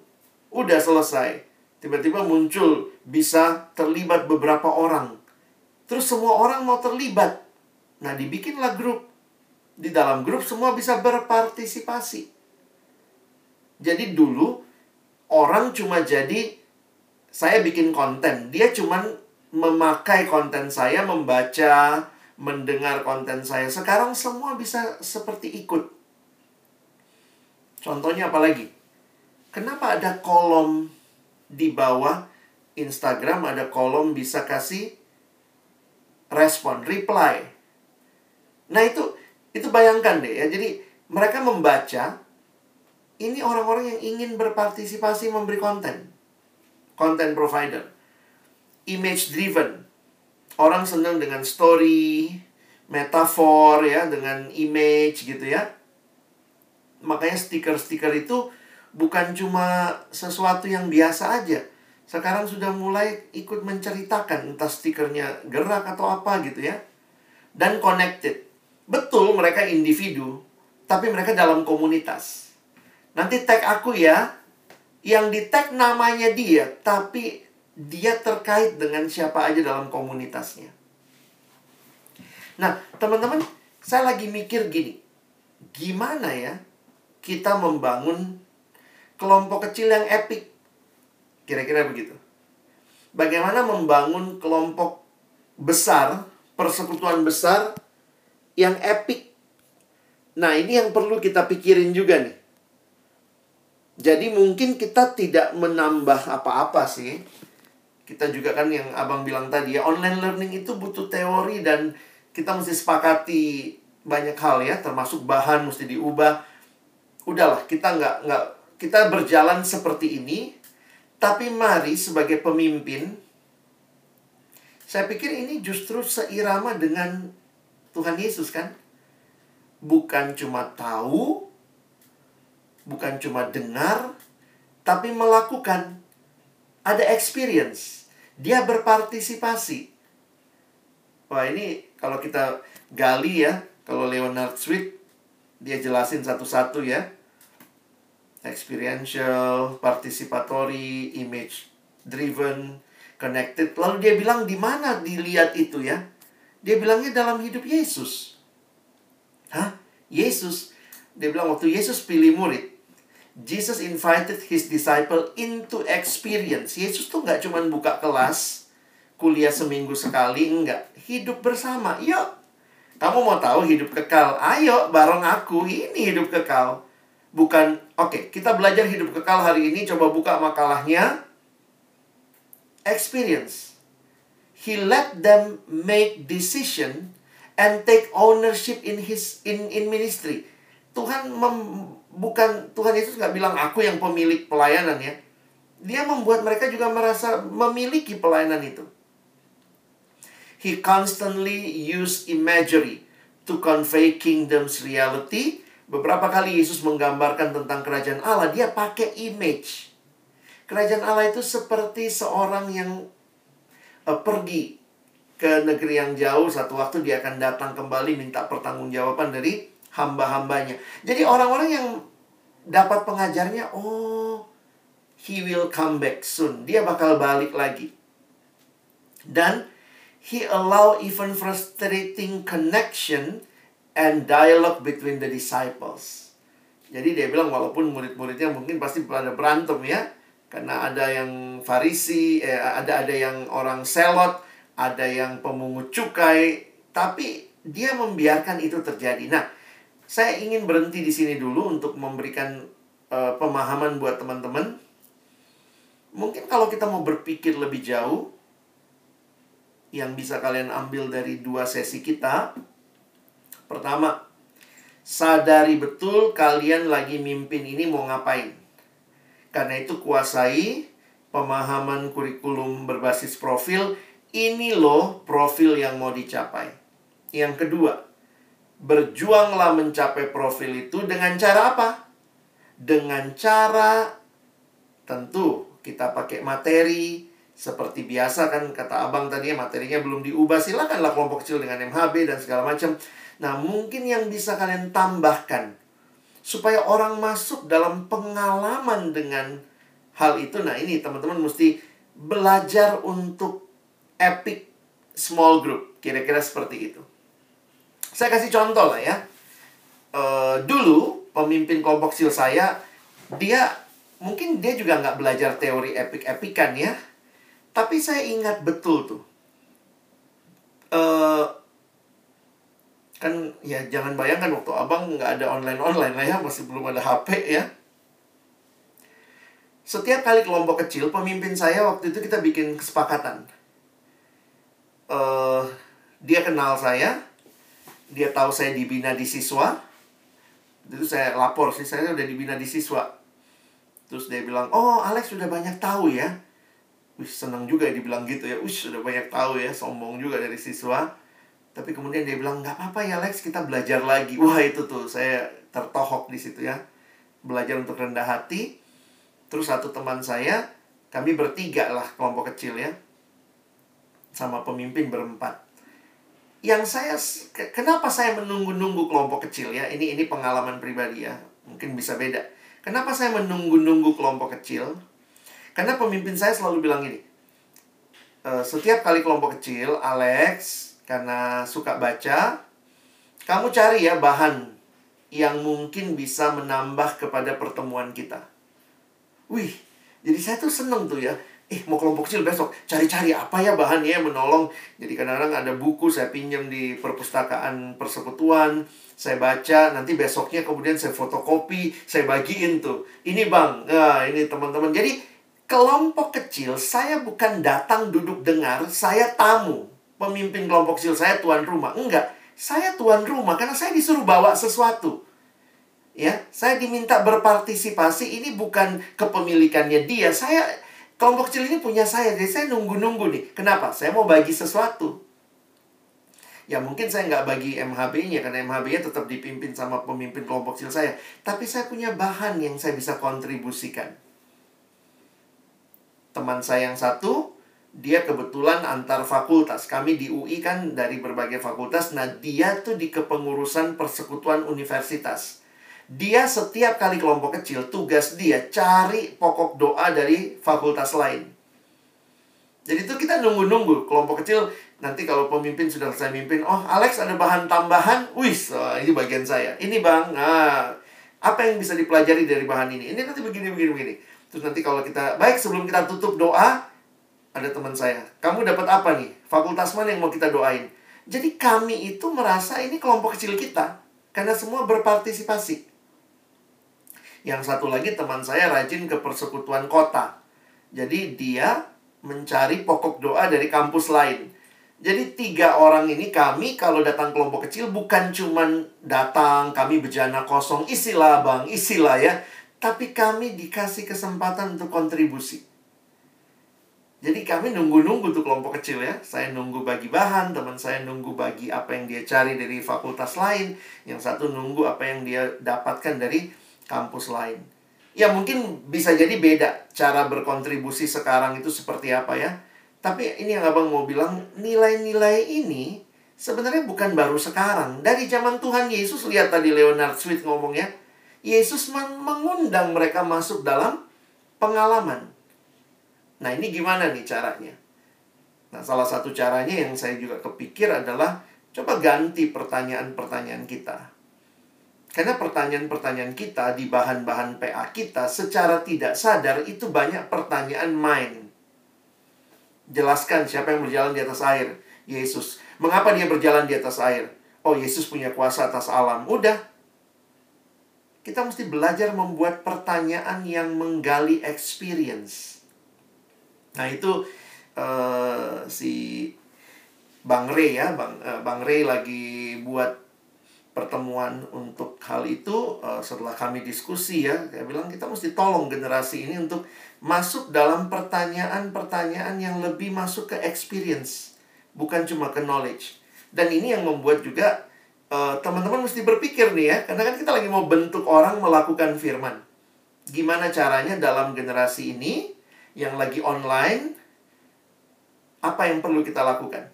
Udah selesai. Tiba-tiba muncul bisa terlibat beberapa orang Terus semua orang mau terlibat. Nah, dibikinlah grup. Di dalam grup semua bisa berpartisipasi. Jadi dulu orang cuma jadi saya bikin konten. Dia cuman memakai konten saya, membaca, mendengar konten saya. Sekarang semua bisa seperti ikut. Contohnya apa lagi? Kenapa ada kolom di bawah Instagram ada kolom bisa kasih respon, reply. Nah, itu itu bayangkan deh ya. Jadi mereka membaca ini orang-orang yang ingin berpartisipasi memberi konten. Content provider. Image driven. Orang senang dengan story, metafor ya, dengan image gitu ya. Makanya stiker-stiker itu bukan cuma sesuatu yang biasa aja. Sekarang sudah mulai ikut menceritakan entah stikernya gerak atau apa gitu ya. Dan connected. Betul mereka individu, tapi mereka dalam komunitas. Nanti tag aku ya. Yang di tag namanya dia, tapi dia terkait dengan siapa aja dalam komunitasnya. Nah, teman-teman, saya lagi mikir gini. Gimana ya kita membangun kelompok kecil yang epic? Kira-kira begitu. Bagaimana membangun kelompok besar, persekutuan besar yang epic. Nah, ini yang perlu kita pikirin juga nih. Jadi mungkin kita tidak menambah apa-apa sih. Kita juga kan yang abang bilang tadi ya, online learning itu butuh teori dan kita mesti sepakati banyak hal ya, termasuk bahan mesti diubah. Udahlah, kita nggak nggak kita berjalan seperti ini, tapi mari sebagai pemimpin, saya pikir ini justru seirama dengan Tuhan Yesus kan? Bukan cuma tahu, bukan cuma dengar, tapi melakukan. Ada experience. Dia berpartisipasi. Wah ini kalau kita gali ya, kalau Leonard Sweet, dia jelasin satu-satu ya. Experiential, participatory, image driven, connected. Lalu dia bilang di mana dilihat itu ya? Dia bilangnya dalam hidup Yesus. Hah? Yesus. Dia bilang waktu Yesus pilih murid, Jesus invited his disciple into experience. Yesus tuh nggak cuma buka kelas, kuliah seminggu sekali, enggak. Hidup bersama. Yuk, kamu mau tahu hidup kekal? Ayo, bareng aku. Ini hidup kekal. Bukan, oke, okay, kita belajar hidup kekal hari ini. Coba buka makalahnya. Experience. He let them make decision and take ownership in his in in ministry. Tuhan mem, bukan Tuhan Yesus nggak bilang aku yang pemilik pelayanan ya. Dia membuat mereka juga merasa memiliki pelayanan itu. He constantly use imagery to convey kingdom's reality. Beberapa kali Yesus menggambarkan tentang kerajaan Allah, dia pakai image. Kerajaan Allah itu seperti seorang yang uh, pergi ke negeri yang jauh, satu waktu dia akan datang kembali minta pertanggungjawaban dari hamba-hambanya. Jadi orang-orang yang dapat pengajarnya, oh, he will come back soon. Dia bakal balik lagi. Dan he allow even frustrating connection and dialogue between the disciples. Jadi dia bilang walaupun murid-muridnya mungkin pasti pada berantem ya. Karena ada yang farisi, eh, ada ada yang orang selot, ada yang pemungut cukai, tapi dia membiarkan itu terjadi. Nah, saya ingin berhenti di sini dulu untuk memberikan uh, pemahaman buat teman-teman. Mungkin kalau kita mau berpikir lebih jauh, yang bisa kalian ambil dari dua sesi kita. Pertama, sadari betul kalian lagi mimpin ini mau ngapain. Karena itu kuasai pemahaman kurikulum berbasis profil. Ini loh profil yang mau dicapai. Yang kedua, berjuanglah mencapai profil itu dengan cara apa? Dengan cara tentu kita pakai materi seperti biasa kan kata abang tadi ya materinya belum diubah silakanlah kelompok kecil dengan MHB dan segala macam. Nah mungkin yang bisa kalian tambahkan supaya orang masuk dalam pengalaman dengan hal itu. Nah ini teman-teman mesti belajar untuk epic small group kira-kira seperti itu. Saya kasih contoh lah ya. Uh, dulu pemimpin kelompok kecil saya, dia mungkin dia juga nggak belajar teori epik-epikan ya. Tapi saya ingat betul tuh. Eh kan ya jangan bayangkan waktu abang nggak ada online online lah ya masih belum ada HP ya setiap kali kelompok kecil pemimpin saya waktu itu kita bikin kesepakatan uh, dia kenal saya dia tahu saya dibina di siswa itu saya lapor sih saya udah dibina di siswa terus dia bilang oh Alex sudah banyak tahu ya Wih, senang juga ya dibilang gitu ya Wih, sudah banyak tahu ya sombong juga dari siswa tapi kemudian dia bilang, nggak apa-apa ya Lex, kita belajar lagi. Wah itu tuh, saya tertohok di situ ya. Belajar untuk rendah hati. Terus satu teman saya, kami bertiga lah kelompok kecil ya. Sama pemimpin berempat. Yang saya, kenapa saya menunggu-nunggu kelompok kecil ya? Ini ini pengalaman pribadi ya. Mungkin bisa beda. Kenapa saya menunggu-nunggu kelompok kecil? Karena pemimpin saya selalu bilang gini, e, setiap kali kelompok kecil, Alex, karena suka baca, kamu cari ya bahan yang mungkin bisa menambah kepada pertemuan kita. Wih, jadi saya tuh seneng tuh ya. Eh, mau kelompok kecil besok, cari-cari apa ya bahannya yang menolong. Jadi kadang-kadang ada buku saya pinjam di perpustakaan persekutuan, saya baca, nanti besoknya kemudian saya fotokopi, saya bagiin tuh. Ini bang, nah, ini teman-teman. Jadi kelompok kecil, saya bukan datang duduk dengar, saya tamu pemimpin kelompok kecil saya tuan rumah. Enggak, saya tuan rumah karena saya disuruh bawa sesuatu. Ya, saya diminta berpartisipasi ini bukan kepemilikannya dia. Saya kelompok kecil ini punya saya, jadi saya nunggu-nunggu nih. Kenapa? Saya mau bagi sesuatu. Ya mungkin saya nggak bagi MHB-nya karena MHB-nya tetap dipimpin sama pemimpin kelompok kecil saya. Tapi saya punya bahan yang saya bisa kontribusikan. Teman saya yang satu dia kebetulan antar fakultas. Kami di UI kan dari berbagai fakultas. Nah, dia tuh di kepengurusan persekutuan universitas. Dia setiap kali kelompok kecil, tugas dia cari pokok doa dari fakultas lain. Jadi itu kita nunggu-nunggu kelompok kecil nanti kalau pemimpin sudah selesai mimpin, oh Alex ada bahan tambahan, wis oh, ini bagian saya. Ini bang, nah, apa yang bisa dipelajari dari bahan ini? Ini nanti begini begini begini. Terus nanti kalau kita baik sebelum kita tutup doa, ada teman saya, kamu dapat apa nih? Fakultas mana yang mau kita doain? Jadi kami itu merasa ini kelompok kecil kita. Karena semua berpartisipasi. Yang satu lagi teman saya rajin ke persekutuan kota. Jadi dia mencari pokok doa dari kampus lain. Jadi tiga orang ini kami kalau datang kelompok kecil bukan cuman datang kami bejana kosong isilah bang isilah ya. Tapi kami dikasih kesempatan untuk kontribusi. Jadi kami nunggu-nunggu tuh kelompok kecil ya. Saya nunggu bagi bahan, teman saya nunggu bagi apa yang dia cari dari fakultas lain. Yang satu nunggu apa yang dia dapatkan dari kampus lain. Ya mungkin bisa jadi beda cara berkontribusi sekarang itu seperti apa ya. Tapi ini yang abang mau bilang, nilai-nilai ini sebenarnya bukan baru sekarang. Dari zaman Tuhan Yesus, lihat tadi Leonard Sweet ngomongnya. Yesus mengundang mereka masuk dalam pengalaman. Nah, ini gimana nih caranya? Nah, salah satu caranya yang saya juga kepikir adalah coba ganti pertanyaan-pertanyaan kita. Karena pertanyaan-pertanyaan kita di bahan-bahan PA kita secara tidak sadar itu banyak pertanyaan main. Jelaskan siapa yang berjalan di atas air? Yesus. Mengapa dia berjalan di atas air? Oh, Yesus punya kuasa atas alam. Udah. Kita mesti belajar membuat pertanyaan yang menggali experience. Nah itu uh, si Bang Ray ya, Bang uh, Bang Ray lagi buat pertemuan untuk hal itu uh, setelah kami diskusi ya, saya bilang kita mesti tolong generasi ini untuk masuk dalam pertanyaan-pertanyaan yang lebih masuk ke experience, bukan cuma ke knowledge. Dan ini yang membuat juga teman-teman uh, mesti berpikir nih ya, karena kan kita lagi mau bentuk orang melakukan firman. Gimana caranya dalam generasi ini yang lagi online, apa yang perlu kita lakukan?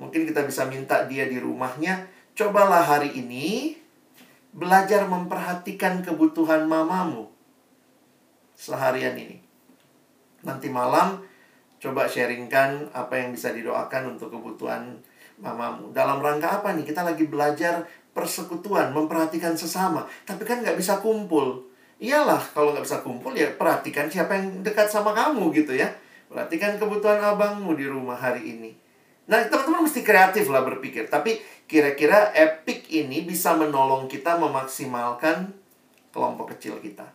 Mungkin kita bisa minta dia di rumahnya, cobalah hari ini belajar memperhatikan kebutuhan mamamu seharian ini. Nanti malam coba sharingkan apa yang bisa didoakan untuk kebutuhan mamamu. Dalam rangka apa nih? Kita lagi belajar persekutuan, memperhatikan sesama. Tapi kan nggak bisa kumpul iyalah kalau nggak bisa kumpul ya perhatikan siapa yang dekat sama kamu gitu ya Perhatikan kebutuhan abangmu di rumah hari ini. Nah, teman-teman mesti kreatif lah berpikir. Tapi kira-kira Epic ini bisa menolong kita memaksimalkan kelompok kecil kita.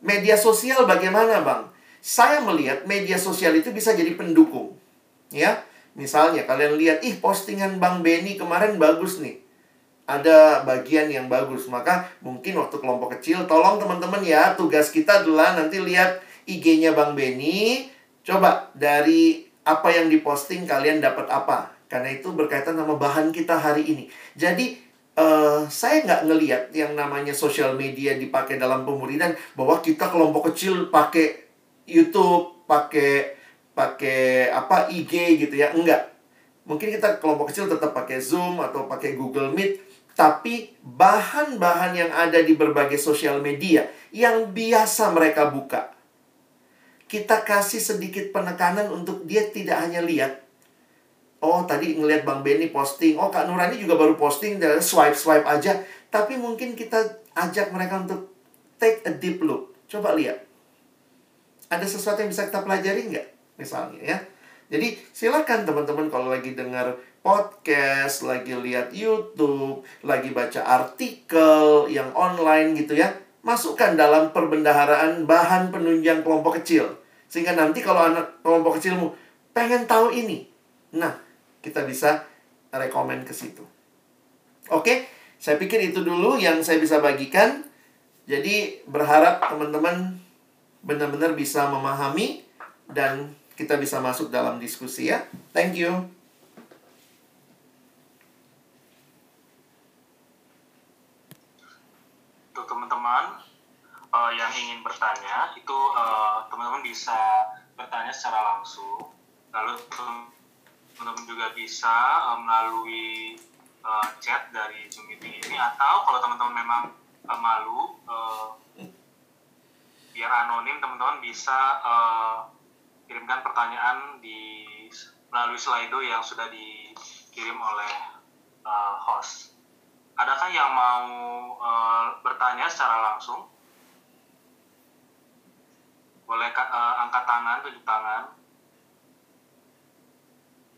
Media sosial bagaimana, Bang? Saya melihat media sosial itu bisa jadi pendukung. Ya, misalnya kalian lihat, ih postingan Bang Benny kemarin bagus nih. Ada bagian yang bagus, maka mungkin waktu kelompok kecil, tolong teman-teman ya, tugas kita adalah nanti lihat IG-nya Bang Benny. Coba dari apa yang diposting kalian dapat apa. Karena itu berkaitan sama bahan kita hari ini. Jadi uh, saya nggak ngeliat yang namanya sosial media dipakai dalam pemuridan bahwa kita kelompok kecil pakai YouTube, pakai pakai apa IG gitu ya. Enggak. Mungkin kita kelompok kecil tetap pakai Zoom atau pakai Google Meet, tapi bahan-bahan yang ada di berbagai sosial media yang biasa mereka buka. Kita kasih sedikit penekanan untuk dia tidak hanya lihat Oh, tadi ngelihat Bang Benny posting. Oh, Kak Nurani juga baru posting. Swipe-swipe aja. Tapi mungkin kita ajak mereka untuk take a deep look. Coba lihat ada sesuatu yang bisa kita pelajari nggak misalnya ya jadi silakan teman-teman kalau lagi dengar podcast lagi lihat YouTube lagi baca artikel yang online gitu ya masukkan dalam perbendaharaan bahan penunjang kelompok kecil sehingga nanti kalau anak kelompok kecilmu pengen tahu ini nah kita bisa rekomend ke situ oke saya pikir itu dulu yang saya bisa bagikan jadi berharap teman-teman benar-benar bisa memahami dan kita bisa masuk dalam diskusi ya. Thank you. Untuk teman-teman uh, yang ingin bertanya, itu uh, teman-teman bisa bertanya secara langsung. Lalu teman-teman juga bisa uh, melalui uh, chat dari Zoom meeting ini atau kalau teman-teman memang uh, malu uh, biar anonim teman-teman bisa uh, kirimkan pertanyaan di melalui Slido yang sudah dikirim oleh uh, host. Adakah yang mau uh, bertanya secara langsung? Boleh uh, angkat tangan, tunjuk tangan.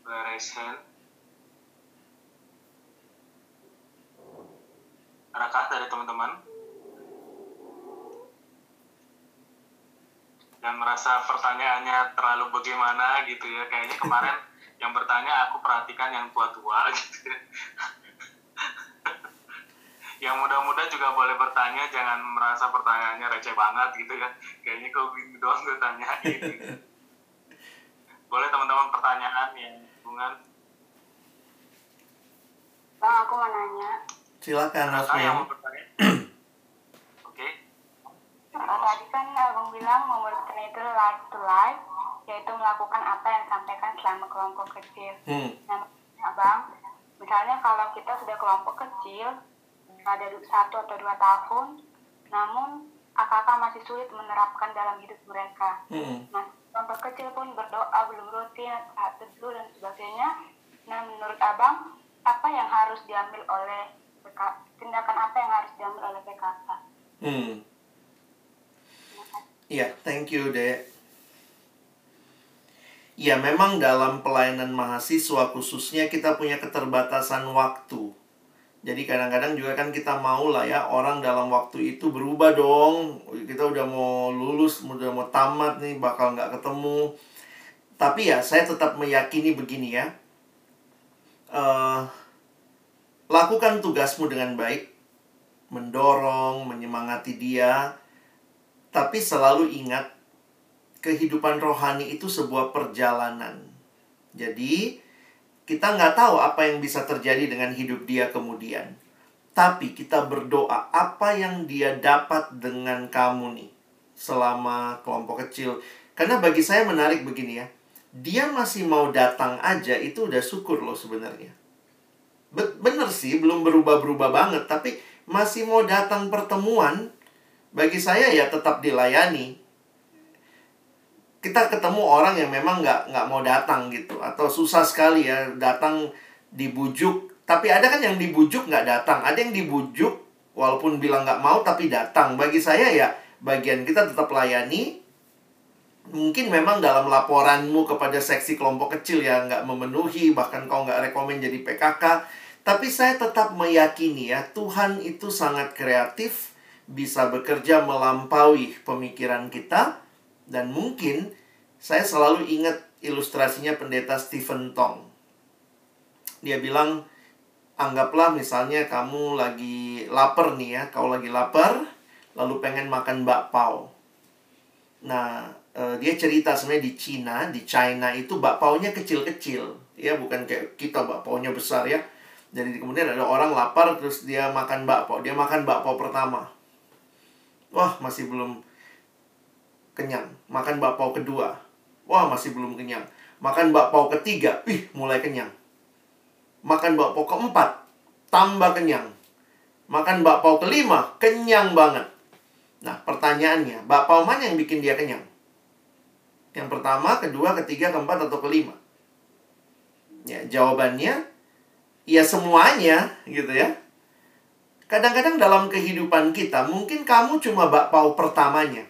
Boleh raise hand. Adakah dari teman-teman? dan merasa pertanyaannya terlalu bagaimana gitu ya kayaknya kemarin (laughs) yang bertanya aku perhatikan yang tua-tua (laughs) gitu ya. Yang muda-muda juga boleh bertanya jangan merasa pertanyaannya receh banget gitu ya kayaknya kau bingung doang gue tanyain gitu. (laughs) boleh teman-teman pertanyaan yang hubungan bang aku mau nanya silakan Rasmi yang mau bertanya (clears throat) Uh, tadi kan Abang bilang memutuskan itu like to like, yaitu melakukan apa yang disampaikan selama kelompok kecil. Hmm. Nah, Abang, misalnya kalau kita sudah kelompok kecil, ada satu atau dua tahun, namun kakak masih sulit menerapkan dalam hidup mereka. Hmm. Nah, kelompok kecil pun berdoa belum rutin, saat teduh dan sebagainya. Nah, menurut Abang, apa yang harus diambil oleh PK, tindakan apa yang harus diambil oleh PKK? Hmm. Iya, thank you, Dek. Ya, memang dalam pelayanan mahasiswa khususnya kita punya keterbatasan waktu. Jadi kadang-kadang juga kan kita mau lah ya orang dalam waktu itu berubah dong. Kita udah mau lulus, udah mau tamat nih, bakal nggak ketemu. Tapi ya saya tetap meyakini begini ya. Uh, lakukan tugasmu dengan baik, mendorong, menyemangati dia, tapi selalu ingat, kehidupan rohani itu sebuah perjalanan. Jadi, kita nggak tahu apa yang bisa terjadi dengan hidup dia kemudian. Tapi kita berdoa apa yang dia dapat dengan kamu nih selama kelompok kecil. Karena bagi saya menarik begini ya. Dia masih mau datang aja itu udah syukur loh sebenarnya. Bener sih, belum berubah-berubah banget. Tapi masih mau datang pertemuan bagi saya ya tetap dilayani kita ketemu orang yang memang nggak nggak mau datang gitu. Atau susah sekali ya datang dibujuk. Tapi ada kan yang dibujuk nggak datang. Ada yang dibujuk walaupun bilang nggak mau tapi datang. Bagi saya ya bagian kita tetap layani. Mungkin memang dalam laporanmu kepada seksi kelompok kecil ya nggak memenuhi bahkan kau nggak rekomen jadi PKK tapi saya tetap meyakini ya Tuhan itu sangat kreatif bisa bekerja melampaui pemikiran kita dan mungkin saya selalu ingat ilustrasinya pendeta Stephen Tong. Dia bilang anggaplah misalnya kamu lagi lapar nih ya kau lagi lapar lalu pengen makan bakpao. Nah uh, dia cerita sebenarnya di Cina di China itu bakpaunya kecil-kecil. Ya bukan kayak kita bakpaunya besar ya. Jadi kemudian ada orang lapar terus dia makan bakpao. Dia makan bakpao pertama. Wah masih belum kenyang. Makan bakpao kedua. Wah masih belum kenyang. Makan bakpao ketiga. Ih mulai kenyang. Makan bakpao keempat. Tambah kenyang. Makan bakpao kelima. Kenyang banget. Nah pertanyaannya bakpao mana yang bikin dia kenyang? Yang pertama, kedua, ketiga, keempat, atau kelima? Ya, jawabannya ya semuanya gitu ya. Kadang-kadang dalam kehidupan kita mungkin kamu cuma bakpao pertamanya.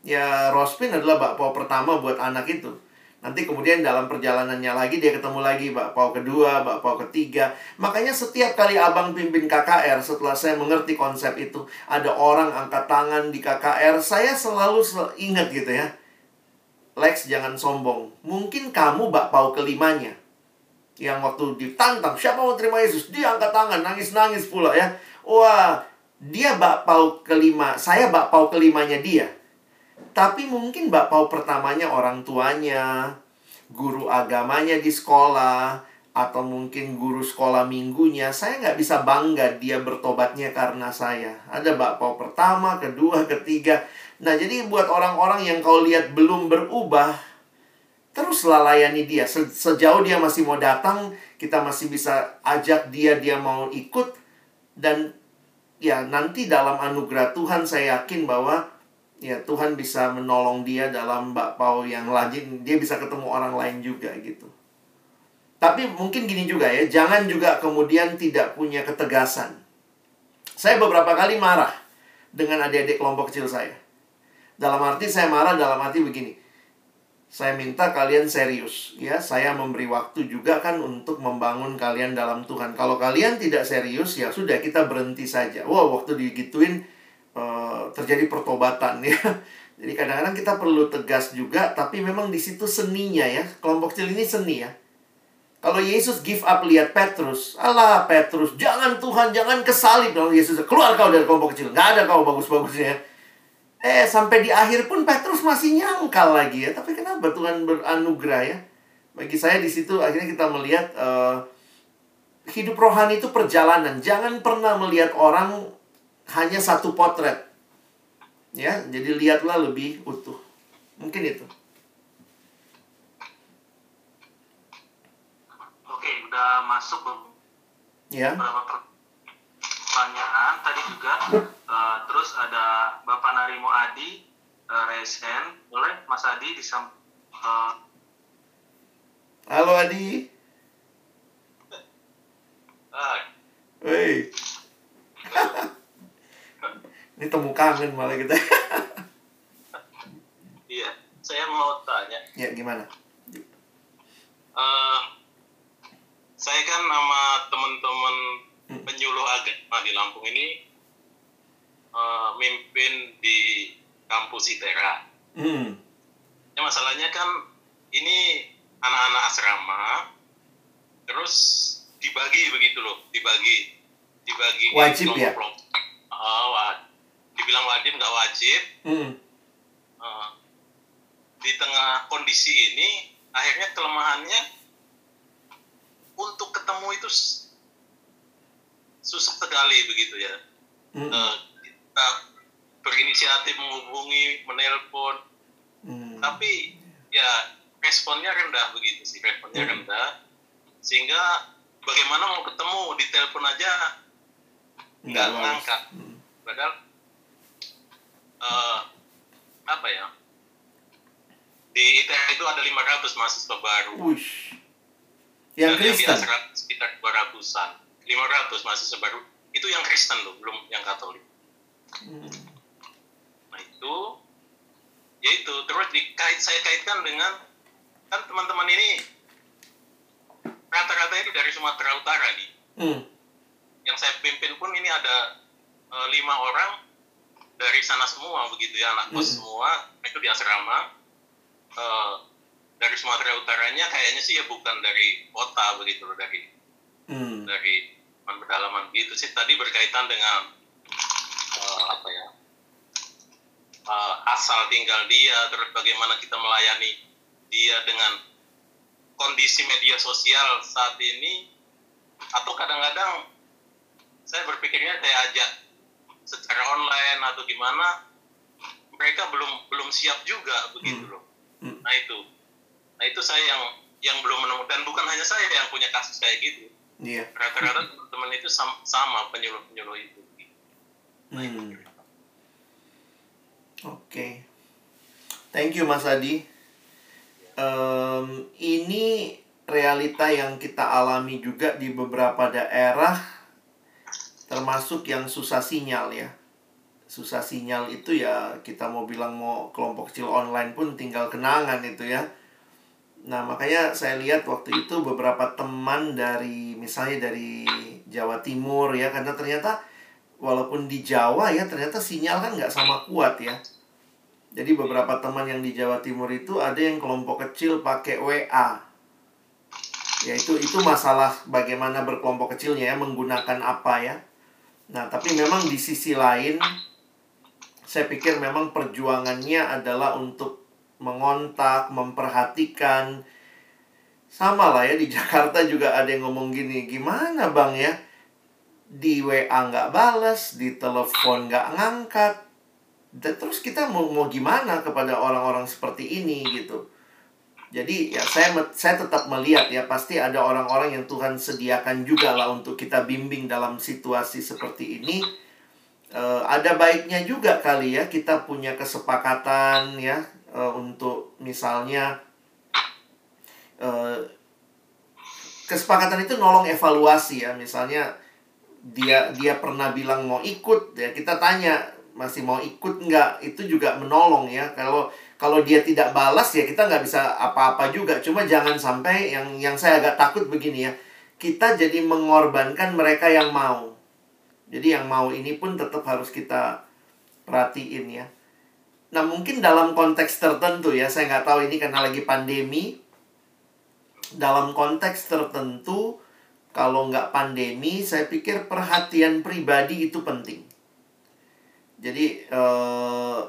Ya, Rospin adalah bakpao pertama buat anak itu. Nanti kemudian dalam perjalanannya lagi dia ketemu lagi bakpao kedua, bakpao ketiga. Makanya setiap kali abang pimpin KKR setelah saya mengerti konsep itu, ada orang angkat tangan di KKR, saya selalu ingat gitu ya. Lex jangan sombong. Mungkin kamu bakpao kelimanya. Yang waktu ditantang, siapa mau terima Yesus? Dia angkat tangan, nangis-nangis pula ya. Wah, dia bakpao kelima, saya bakpao kelimanya dia. Tapi mungkin bakpao pertamanya orang tuanya, guru agamanya di sekolah, atau mungkin guru sekolah minggunya. Saya nggak bisa bangga dia bertobatnya karena saya. Ada bakpao pertama, kedua, ketiga. Nah, jadi buat orang-orang yang kau lihat belum berubah, teruslah layani dia. Sejauh dia masih mau datang, kita masih bisa ajak dia, dia mau ikut. Dan ya nanti dalam anugerah Tuhan saya yakin bahwa ya Tuhan bisa menolong dia dalam bakpao yang lajin dia bisa ketemu orang lain juga gitu. Tapi mungkin gini juga ya jangan juga kemudian tidak punya ketegasan. Saya beberapa kali marah dengan adik-adik kelompok kecil saya. Dalam arti saya marah dalam arti begini. Saya minta kalian serius ya. Saya memberi waktu juga kan untuk membangun kalian dalam Tuhan. Kalau kalian tidak serius ya sudah kita berhenti saja. Wow waktu digituin uh, terjadi pertobatan (laughs) ya. Jadi kadang-kadang kita perlu tegas juga, tapi memang di situ seninya ya. Kelompok kecil ini seni ya. Kalau Yesus give up lihat Petrus, Allah Petrus, jangan Tuhan, jangan kesalib dong Yesus. Keluar kau dari kelompok kecil, nggak ada kau bagus-bagusnya. Eh, sampai di akhir pun Petrus masih nyangkal lagi ya. Tapi kenapa Tuhan beranugerah ya? Bagi saya di situ akhirnya kita melihat uh, hidup rohani itu perjalanan. Jangan pernah melihat orang hanya satu potret. Ya, jadi lihatlah lebih utuh. Mungkin itu. Oke, udah masuk ya. beberapa pertanyaan tadi juga. Uh, (laughs) terus ada Bapak Narimo Adi uh, Resen. Boleh Mas Adi disam uh, Halo Adi. Hai. Hei. Ini temu kangen malah kita. (laughs) iya, saya mau tanya. Ya, gimana? Uh, saya kan nama teman-teman hmm. penyuluh agama di Lampung ini uh, mimpin di kampus ITERA. Hmm. Ya, masalahnya kan ini anak-anak asrama, terus dibagi begitu loh, dibagi, dibagi wajib ya. Oh, dibilang wajib nggak wajib hmm. uh, di tengah kondisi ini akhirnya kelemahannya untuk ketemu itu susah sekali begitu ya hmm. uh, kita berinisiatif menghubungi menelpon hmm. tapi ya responnya rendah begitu sih responnya hmm. rendah sehingga bagaimana mau ketemu di telepon aja nggak ngangkat hmm. padahal uh, apa ya? Di ITM itu ada 500 mahasiswa baru. Ush. yang Dan Kristen? yang sekitar 200an 500 mahasiswa baru. Itu yang Kristen loh belum yang Katolik. Hmm. nah itu ya itu. Terus dikait saya kaitkan dengan kan teman-teman ini rata-rata ini dari Sumatera Utara nih. Hmm. yang saya pimpin pun ini ada uh, lima orang dari sana semua begitu ya anak kos hmm. semua itu di asrama uh, dari Sumatera Utaranya kayaknya sih ya bukan dari kota begitu loh dari hmm. dari pedalaman gitu sih tadi berkaitan dengan uh, apa ya uh, asal tinggal dia terus bagaimana kita melayani dia dengan kondisi media sosial saat ini atau kadang-kadang saya berpikirnya saya ajak secara online atau gimana mereka belum belum siap juga begitu hmm. loh hmm. nah itu nah itu saya yang yang belum menemukan bukan hanya saya yang punya kasus kayak gitu yeah. rata-rata teman-teman itu sama, sama penyuluh-penyuluh itu nah, hmm. oke okay. thank you Mas Adi um, ini realita yang kita alami juga di beberapa daerah termasuk yang susah sinyal ya. Susah sinyal itu ya kita mau bilang mau kelompok kecil online pun tinggal kenangan itu ya. Nah makanya saya lihat waktu itu beberapa teman dari misalnya dari Jawa Timur ya karena ternyata walaupun di Jawa ya ternyata sinyal kan nggak sama kuat ya. Jadi beberapa teman yang di Jawa Timur itu ada yang kelompok kecil pakai WA ya itu itu masalah bagaimana berkelompok kecilnya ya menggunakan apa ya Nah, tapi memang di sisi lain saya pikir memang perjuangannya adalah untuk mengontak, memperhatikan. Sama lah ya di (laughs) Jakarta juga ada yang ngomong gini, gimana bang ya? Di WA nggak balas, di telepon nggak ngangkat. Dan terus kita mau, mau gimana kepada orang-orang seperti ini gitu. Jadi ya saya saya tetap melihat ya pasti ada orang-orang yang Tuhan sediakan juga lah untuk kita bimbing dalam situasi seperti ini. Uh, ada baiknya juga kali ya kita punya kesepakatan ya uh, untuk misalnya uh, kesepakatan itu nolong evaluasi ya. Misalnya dia dia pernah bilang mau ikut ya kita tanya masih mau ikut nggak? Itu juga menolong ya. Kalau kalau dia tidak balas ya kita nggak bisa apa-apa juga. Cuma jangan sampai yang yang saya agak takut begini ya. Kita jadi mengorbankan mereka yang mau. Jadi yang mau ini pun tetap harus kita perhatiin ya. Nah mungkin dalam konteks tertentu ya, saya nggak tahu ini karena lagi pandemi. Dalam konteks tertentu, kalau nggak pandemi, saya pikir perhatian pribadi itu penting. Jadi eh,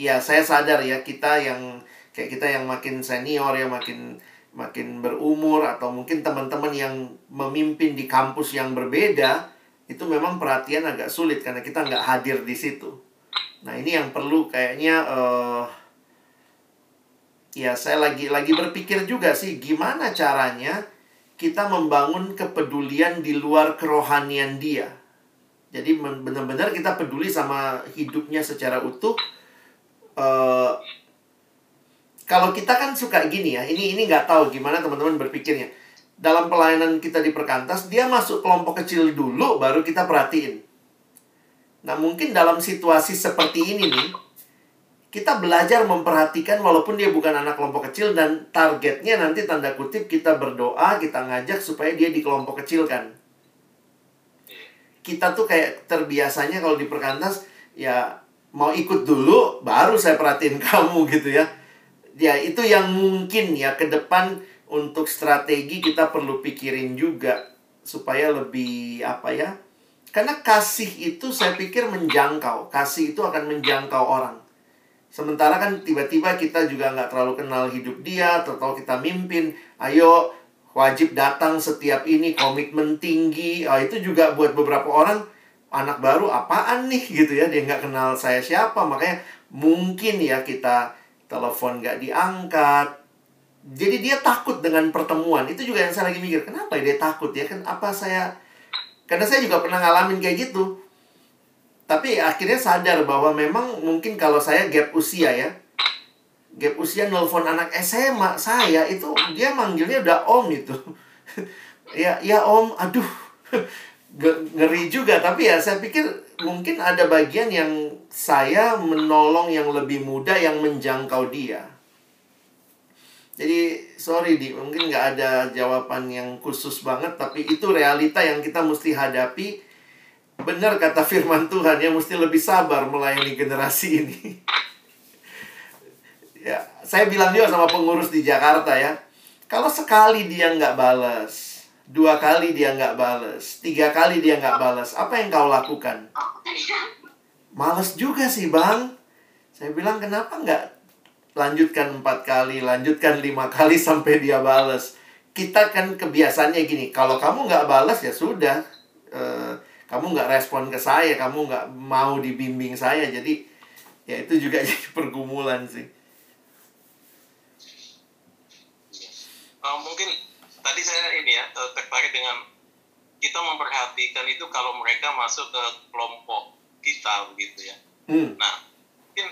ya saya sadar ya kita yang kayak kita yang makin senior ya makin makin berumur atau mungkin teman-teman yang memimpin di kampus yang berbeda itu memang perhatian agak sulit karena kita nggak hadir di situ. Nah ini yang perlu kayaknya uh, ya saya lagi lagi berpikir juga sih gimana caranya kita membangun kepedulian di luar kerohanian dia. Jadi benar-benar kita peduli sama hidupnya secara utuh uh, kalau kita kan suka gini ya, ini ini nggak tahu gimana teman-teman berpikirnya. Dalam pelayanan kita di perkantas, dia masuk kelompok kecil dulu, baru kita perhatiin. Nah mungkin dalam situasi seperti ini nih, kita belajar memperhatikan walaupun dia bukan anak kelompok kecil dan targetnya nanti tanda kutip kita berdoa, kita ngajak supaya dia di kelompok kecil kan. Kita tuh kayak terbiasanya kalau di perkantas ya mau ikut dulu baru saya perhatiin (laughs) kamu gitu ya. Ya itu yang mungkin ya ke depan untuk strategi kita perlu pikirin juga supaya lebih apa ya? Karena kasih itu saya pikir menjangkau. Kasih itu akan menjangkau orang. Sementara kan tiba-tiba kita juga nggak terlalu kenal hidup dia, atau kita mimpin, ayo wajib datang setiap ini, komitmen tinggi. Oh, itu juga buat beberapa orang anak baru apaan nih gitu ya dia nggak kenal saya siapa makanya mungkin ya kita telepon nggak diangkat. Jadi dia takut dengan pertemuan itu juga yang saya lagi mikir kenapa ya dia takut ya kan apa saya karena saya juga pernah ngalamin kayak gitu. Tapi akhirnya sadar bahwa memang mungkin kalau saya gap usia ya gap usia nelfon anak SMA saya itu dia manggilnya udah om itu. (laughs) Ya ya om aduh ngeri juga tapi ya saya pikir mungkin ada bagian yang saya menolong yang lebih muda yang menjangkau dia. Jadi sorry di mungkin nggak ada jawaban yang khusus banget tapi itu realita yang kita mesti hadapi. Benar kata firman Tuhan ya mesti lebih sabar melayani generasi ini. (laughs) Ya saya bilang juga sama pengurus di Jakarta ya kalau sekali dia nggak balas Dua kali dia nggak bales. Tiga kali dia nggak bales. Apa yang kau lakukan? Males juga sih bang. Saya bilang kenapa nggak lanjutkan empat kali, lanjutkan lima kali (laughs) sampai dia bales. Kita kan kebiasaannya gini, kalau kamu nggak balas ya sudah. Uh, kamu nggak respon ke saya, kamu nggak mau dibimbing saya. Jadi ya itu juga (laughs) jadi pergumulan sih. Uh, mungkin tadi saya ini ya eh, tertarik dengan kita memperhatikan itu kalau mereka masuk ke kelompok kita begitu ya. Hmm. Nah, mungkin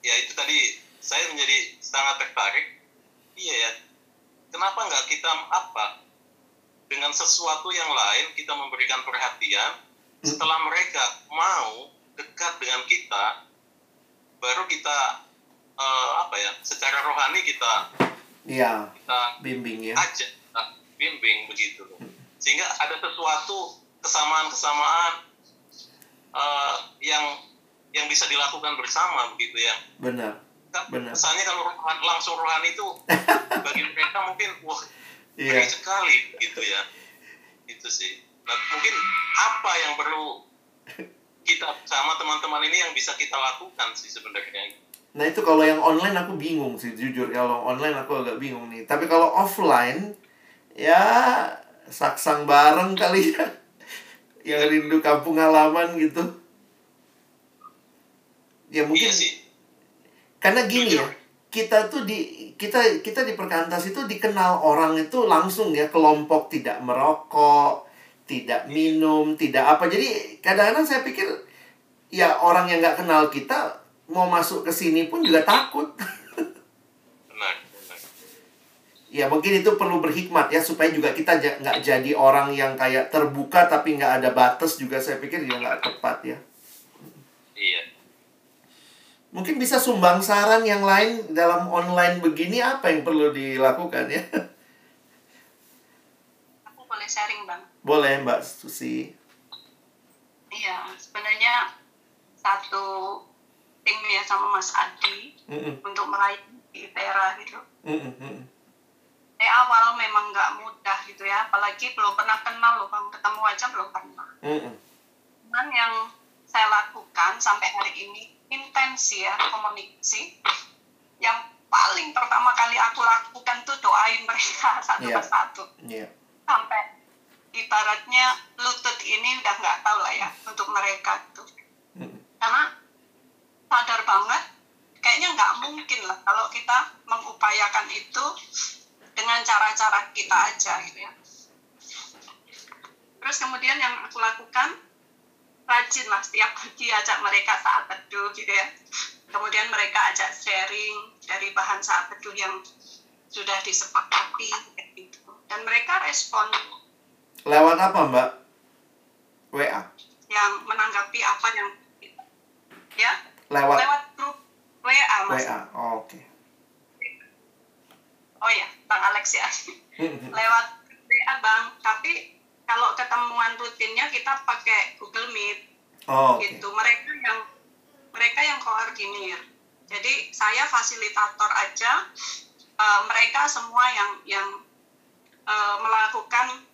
ya itu tadi saya menjadi sangat tertarik. Iya ya. Kenapa nggak kita apa dengan sesuatu yang lain kita memberikan perhatian hmm. setelah mereka mau dekat dengan kita baru kita uh, apa ya secara rohani kita Iya. Kita bimbing ya. Aja, kita bimbing begitu. Sehingga ada sesuatu kesamaan-kesamaan uh, yang yang bisa dilakukan bersama begitu ya. Benar. Kan, Benar. Misalnya kalau langsung rohani itu (laughs) bagi mereka mungkin wah yeah. sekali gitu ya. Itu sih. Nah, mungkin apa yang perlu kita sama teman-teman ini yang bisa kita lakukan sih sebenarnya Nah itu kalau yang online aku bingung sih jujur kalau online aku agak bingung nih. Tapi kalau offline ya saksang bareng kali ya. (laughs) yang rindu kampung halaman gitu. Ya mungkin iya sih. Karena gini ya, kita tuh di kita kita di perkantas itu dikenal orang itu langsung ya kelompok tidak merokok, tidak minum, tidak apa. Jadi kadang-kadang saya pikir ya orang yang nggak kenal kita mau masuk ke sini pun juga takut. Ya mungkin itu perlu berhikmat ya supaya juga kita nggak jadi orang yang kayak terbuka tapi nggak ada batas juga saya pikir juga nggak tepat ya. Iya. Mungkin bisa sumbang saran yang lain dalam online begini apa yang perlu dilakukan ya? Aku boleh sharing bang. Boleh Mbak Susi. Iya sebenarnya satu tim ya sama Mas Adi mm -mm. untuk meraih di Tera gitu. Mm -mm. Eh awal memang nggak mudah gitu ya, apalagi belum pernah kenal loh bang, ketemu aja belum pernah. Mm -mm. Cuman yang saya lakukan sampai hari ini intens ya komunikasi. Yang paling pertama kali aku lakukan tuh doain mereka (laughs) satu yeah. persatu. Yeah. Sampai ibaratnya lutut ini udah nggak tahu lah ya untuk mereka tuh. Mm. Karena sadar banget kayaknya nggak mungkin lah kalau kita mengupayakan itu dengan cara-cara kita aja gitu ya. Terus kemudian yang aku lakukan rajin lah setiap pagi ajak mereka saat teduh gitu ya. Kemudian mereka ajak sharing dari bahan saat teduh yang sudah disepakati gitu. Dan mereka respon lewat apa mbak? WA yang menanggapi apa yang ya lewat lewat grup WA mas. WA oh, oke. Okay. oh ya bang Alex ya. (laughs) Lewat WA bang. Tapi kalau ketemuan rutinnya kita pakai Google Meet. Oh, okay. gitu. Mereka yang mereka yang koordinir. Jadi saya fasilitator aja. Uh, mereka semua yang yang uh, melakukan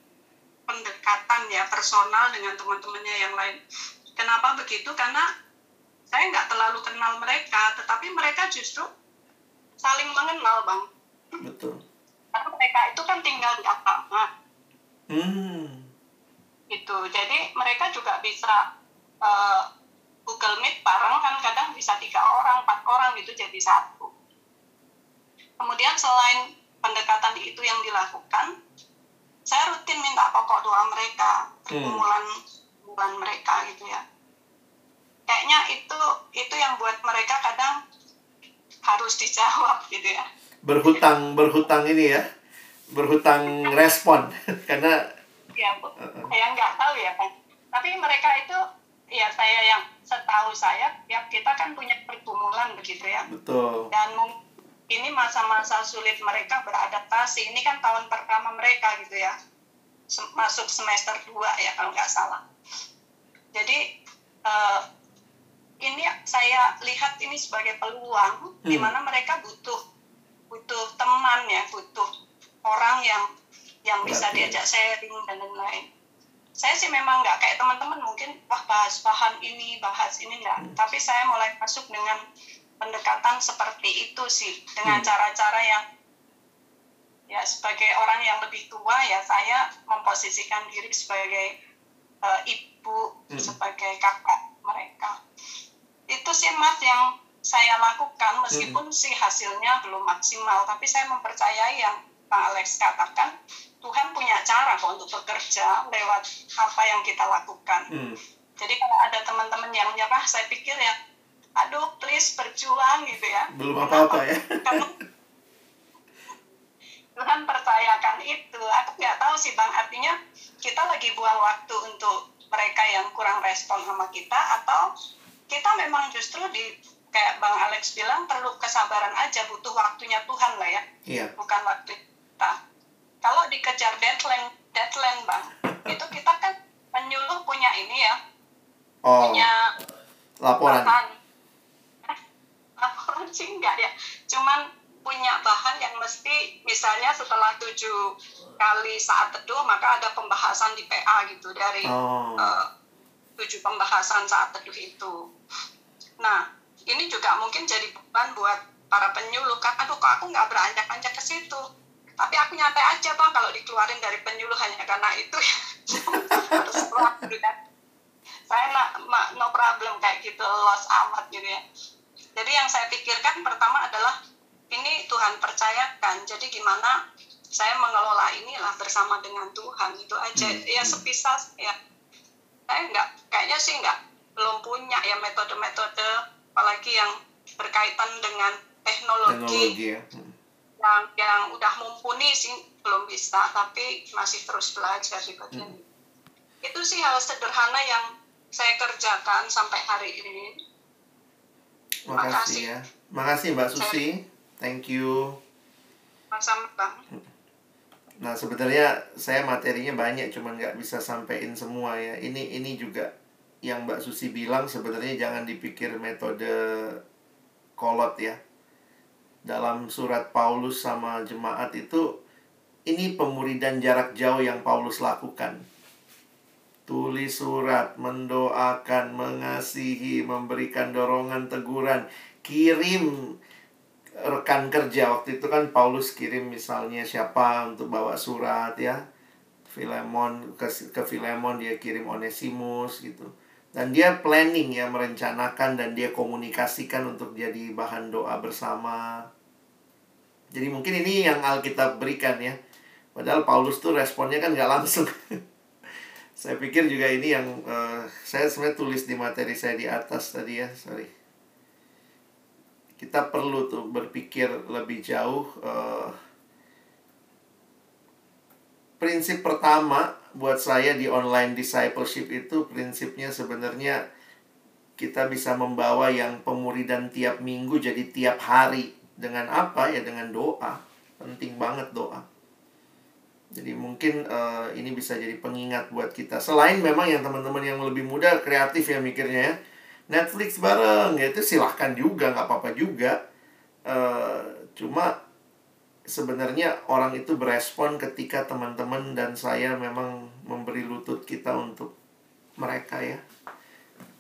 pendekatan ya personal dengan teman-temannya yang lain. Kenapa begitu? Karena saya nggak terlalu kenal mereka tetapi mereka justru saling mengenal bang betul karena mereka itu kan tinggal di asrama hmm. itu jadi mereka juga bisa uh, Google Meet bareng kan kadang bisa tiga orang empat orang gitu jadi satu kemudian selain pendekatan itu yang dilakukan saya rutin minta pokok doa mereka hmm. pergumulan hmm. mereka gitu ya kayaknya itu itu yang buat mereka kadang harus dijawab gitu ya. Berhutang berhutang ini ya. Berhutang respon. (laughs) Karena ya bu. Saya nggak tahu ya kan tapi mereka itu ya saya yang setahu saya ya kita kan punya pergumulan begitu ya. Betul. Dan ini masa-masa sulit mereka beradaptasi. Ini kan tahun pertama mereka gitu ya. Masuk semester 2 ya kalau nggak salah. Jadi uh, ini saya lihat ini sebagai peluang hmm. di mana mereka butuh butuh teman ya butuh orang yang yang bisa diajak sharing dan lain-lain saya sih memang nggak kayak teman-teman mungkin wah bahas bahan ini bahas ini enggak hmm. tapi saya mulai masuk dengan pendekatan seperti itu sih dengan hmm. cara-cara hmm. yang ya sebagai orang yang lebih tua ya saya memposisikan diri sebagai uh, ibu hmm. sebagai kakak mereka itu sih mas yang saya lakukan meskipun hmm. sih hasilnya belum maksimal tapi saya mempercayai yang Pak Alex katakan Tuhan punya cara kok untuk bekerja lewat apa yang kita lakukan. Hmm. Jadi kalau ada teman-teman yang nyerah, saya pikir ya, aduh please berjuang gitu ya. Belum apa-apa ya. Tuhan percayakan itu. Aku nggak tahu sih bang, artinya kita lagi buang waktu untuk mereka yang kurang respon sama kita atau kita memang justru di kayak Bang Alex bilang perlu kesabaran aja butuh waktunya Tuhan lah ya. Iya. Bukan waktu kita kalau dikejar deadline deadline bang (laughs) itu kita kan penyuluh punya ini ya oh, punya laporan bahan. (laughs) laporan sih enggak ya cuman punya bahan yang mesti misalnya setelah tujuh kali saat teduh maka ada pembahasan di PA gitu dari oh. uh, tujuh pembahasan saat teduh itu nah ini juga mungkin jadi beban buat para penyuluh kan aduh kok aku nggak beranjak-anjak ke situ? Tapi aku nyantai aja bang kalau dikeluarin dari penyuluh hanya karena itu. Ya harus keluar saya nak no problem kayak gitu loss amat gitu ya. Jadi yang saya pikirkan pertama adalah ini Tuhan percayakan jadi gimana saya mengelola inilah bersama dengan Tuhan itu aja. Hmm. ya sepisah ya. Saya nggak kayaknya sih nggak belum punya ya metode-metode apalagi yang berkaitan dengan teknologi, teknologi ya. hmm. yang yang udah mumpuni sih belum bisa tapi masih terus belajar di bagian hmm. itu sih hal sederhana yang saya kerjakan sampai hari ini. Makasih ya. Makasih mbak Susi. Thank you. Sama bang. Nah sebenarnya saya materinya banyak cuman nggak bisa sampein semua ya. Ini ini juga yang mbak Susi bilang sebenarnya jangan dipikir metode kolot ya. Dalam surat Paulus sama jemaat itu ini pemuridan jarak jauh yang Paulus lakukan. Tulis surat, mendoakan, mengasihi, memberikan dorongan, teguran, kirim rekan kerja. Waktu itu kan Paulus kirim misalnya siapa untuk bawa surat ya. Filemon ke ke Filemon dia kirim Onesimus gitu dan dia planning ya merencanakan dan dia komunikasikan untuk jadi bahan doa bersama jadi mungkin ini yang Alkitab berikan ya. Padahal Paulus tuh responnya kan nggak langsung. (laughs) saya pikir juga ini yang uh, saya sebenarnya tulis di materi saya di atas tadi ya, sorry. Kita perlu tuh berpikir lebih jauh. Uh, prinsip pertama buat saya di online discipleship itu prinsipnya sebenarnya kita bisa membawa yang pemuridan tiap minggu jadi tiap hari. Dengan apa? Ya dengan doa. Penting banget doa. Jadi mungkin uh, ini bisa jadi pengingat buat kita. Selain memang yang teman-teman yang lebih muda kreatif ya mikirnya ya. Netflix bareng ya itu silahkan juga nggak apa-apa juga. Uh, cuma sebenarnya orang itu berespon ketika teman-teman dan saya memang memberi lutut kita untuk mereka ya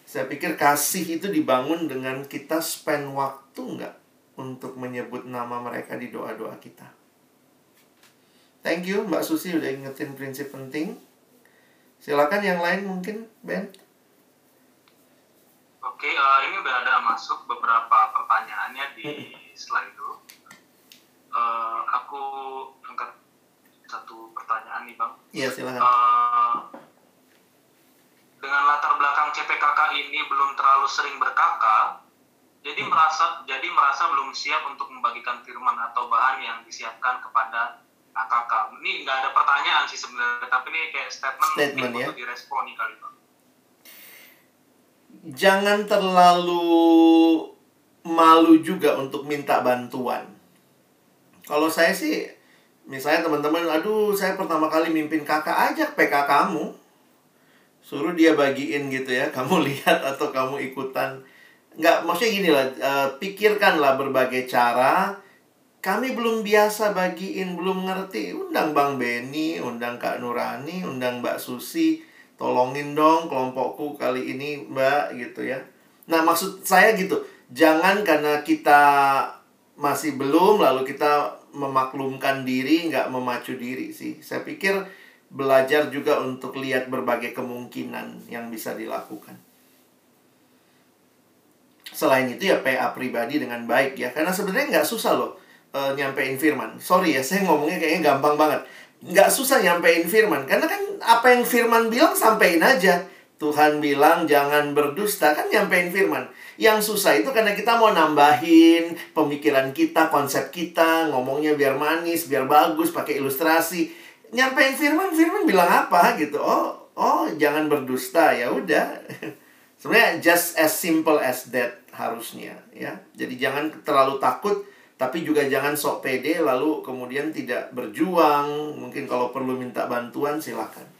saya pikir kasih itu dibangun dengan kita spend waktu nggak untuk menyebut nama mereka di doa-doa kita. Thank you Mbak Susi udah ingetin prinsip penting. Silakan yang lain mungkin Ben. Oke, uh, ini udah ada masuk beberapa pertanyaannya di slide itu. Uh, aku angkat satu pertanyaan nih bang. Iya silakan. Uh, dengan latar belakang CPKK ini belum terlalu sering berkakak, jadi merasa jadi merasa belum siap untuk membagikan firman atau bahan yang disiapkan kepada kakak, ini nggak ada pertanyaan sih sebenarnya, tapi ini kayak statement, statement ya. untuk direspon nih kali Pak. Jangan terlalu malu juga untuk minta bantuan. Kalau saya sih, misalnya teman-teman, aduh saya pertama kali mimpin kakak, ajak PK kamu. Suruh dia bagiin gitu ya, (laughs) kamu lihat atau kamu ikutan. Nggak, maksudnya gini lah, uh, pikirkanlah berbagai cara, kami belum biasa bagiin, belum ngerti. Undang Bang Benny, undang Kak Nurani, undang Mbak Susi. Tolongin dong kelompokku kali ini, Mbak, gitu ya. Nah, maksud saya gitu. Jangan karena kita masih belum, lalu kita memaklumkan diri, nggak memacu diri sih. Saya pikir belajar juga untuk lihat berbagai kemungkinan yang bisa dilakukan. Selain itu ya PA pribadi dengan baik ya. Karena sebenarnya nggak susah loh uh, nyampein firman. Sorry ya, saya ngomongnya kayaknya gampang banget. Nggak susah nyampein firman. Karena kan apa yang firman bilang sampein aja. Tuhan bilang jangan berdusta kan nyampein firman. Yang susah itu karena kita mau nambahin pemikiran kita, konsep kita, ngomongnya biar manis, biar bagus, pakai ilustrasi. Nyampein firman, firman bilang apa gitu. Oh, oh jangan berdusta ya udah. (laughs) Sebenarnya just as simple as that harusnya ya. Jadi jangan terlalu takut tapi juga jangan sok pede lalu kemudian tidak berjuang. Mungkin kalau perlu minta bantuan silakan.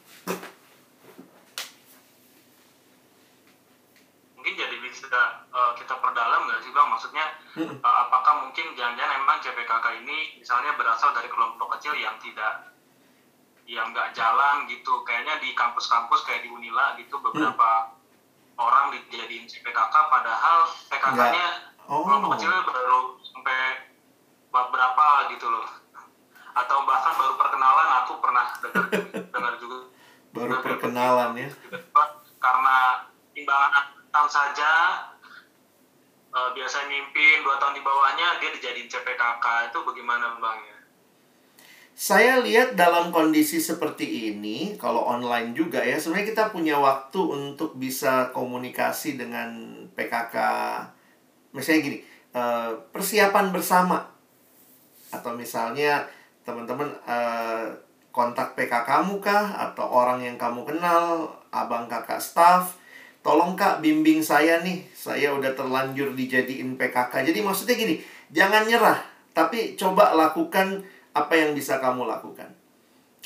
Mungkin jadi bisa uh, kita perdalam nggak sih bang? Maksudnya uh, apakah mungkin jangan-jangan memang CPKK ini misalnya berasal dari kelompok kecil yang tidak yang nggak jalan gitu. Kayaknya di kampus-kampus kayak di Unila gitu beberapa hmm. orang dijadiin CPKK padahal PKK-nya oh. kelompok kecil baru sampai berapa gitu loh atau bahkan baru perkenalan aku pernah dengar (laughs) dengar juga baru perkenalan ya karena timbangan saja uh, biasa mimpin dua tahun di bawahnya dia dijadiin CPKK itu bagaimana bang ya? Saya lihat dalam kondisi seperti ini, kalau online juga ya, sebenarnya kita punya waktu untuk bisa komunikasi dengan PKK. Misalnya gini, eh, persiapan bersama. Atau misalnya teman-teman uh, kontak PK kamu kah? Atau orang yang kamu kenal, abang kakak staff, tolong kak bimbing saya nih, saya udah terlanjur dijadiin PKK. Jadi maksudnya gini, jangan nyerah, tapi coba lakukan apa yang bisa kamu lakukan.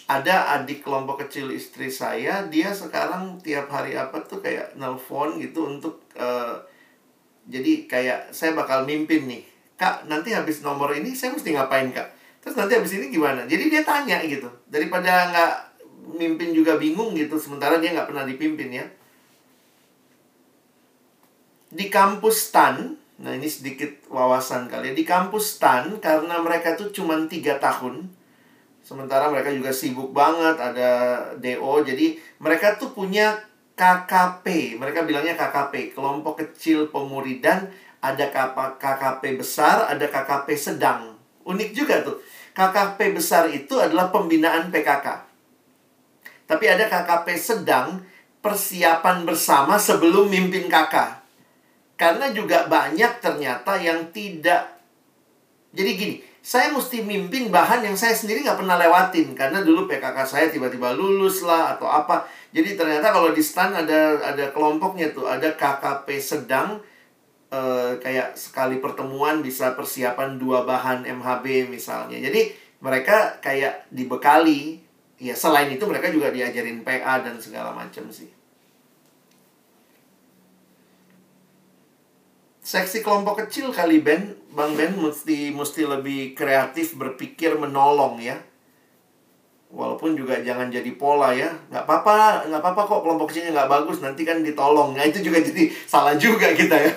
Ada adik kelompok kecil istri saya, dia sekarang tiap hari apa tuh kayak nelpon gitu untuk uh, jadi kayak saya bakal mimpin nih kak nanti habis nomor ini saya mesti ngapain kak? Terus nanti habis ini gimana? Jadi dia tanya gitu. Daripada nggak mimpin juga bingung gitu sementara dia nggak pernah dipimpin ya di kampus TAN nah ini sedikit wawasan kali ya di kampus TAN karena mereka tuh cuma tiga tahun sementara mereka juga sibuk banget ada DO jadi mereka tuh punya KKP mereka bilangnya KKP kelompok kecil pemuridan ada KKP besar, ada KKP sedang. Unik juga tuh. KKP besar itu adalah pembinaan PKK. Tapi ada KKP sedang, persiapan bersama sebelum mimpin KK. Karena juga banyak ternyata yang tidak. Jadi gini, saya mesti mimpin bahan yang saya sendiri nggak pernah lewatin. Karena dulu PKK saya tiba-tiba lulus lah atau apa. Jadi ternyata kalau di stand ada ada kelompoknya tuh, ada KKP sedang, uh, kayak sekali pertemuan bisa persiapan dua bahan MHB misalnya. Jadi mereka kayak dibekali. Ya selain itu mereka juga diajarin PA dan segala macam sih. Seksi kelompok kecil kali Ben, Bang Ben mesti mesti lebih kreatif berpikir menolong ya. Walaupun juga jangan jadi pola ya. Nggak apa-apa, nggak apa-apa kok kelompok kecilnya nggak bagus, nanti kan ditolong. Nah itu juga (laughs) jadi salah juga kita ya. (laughs)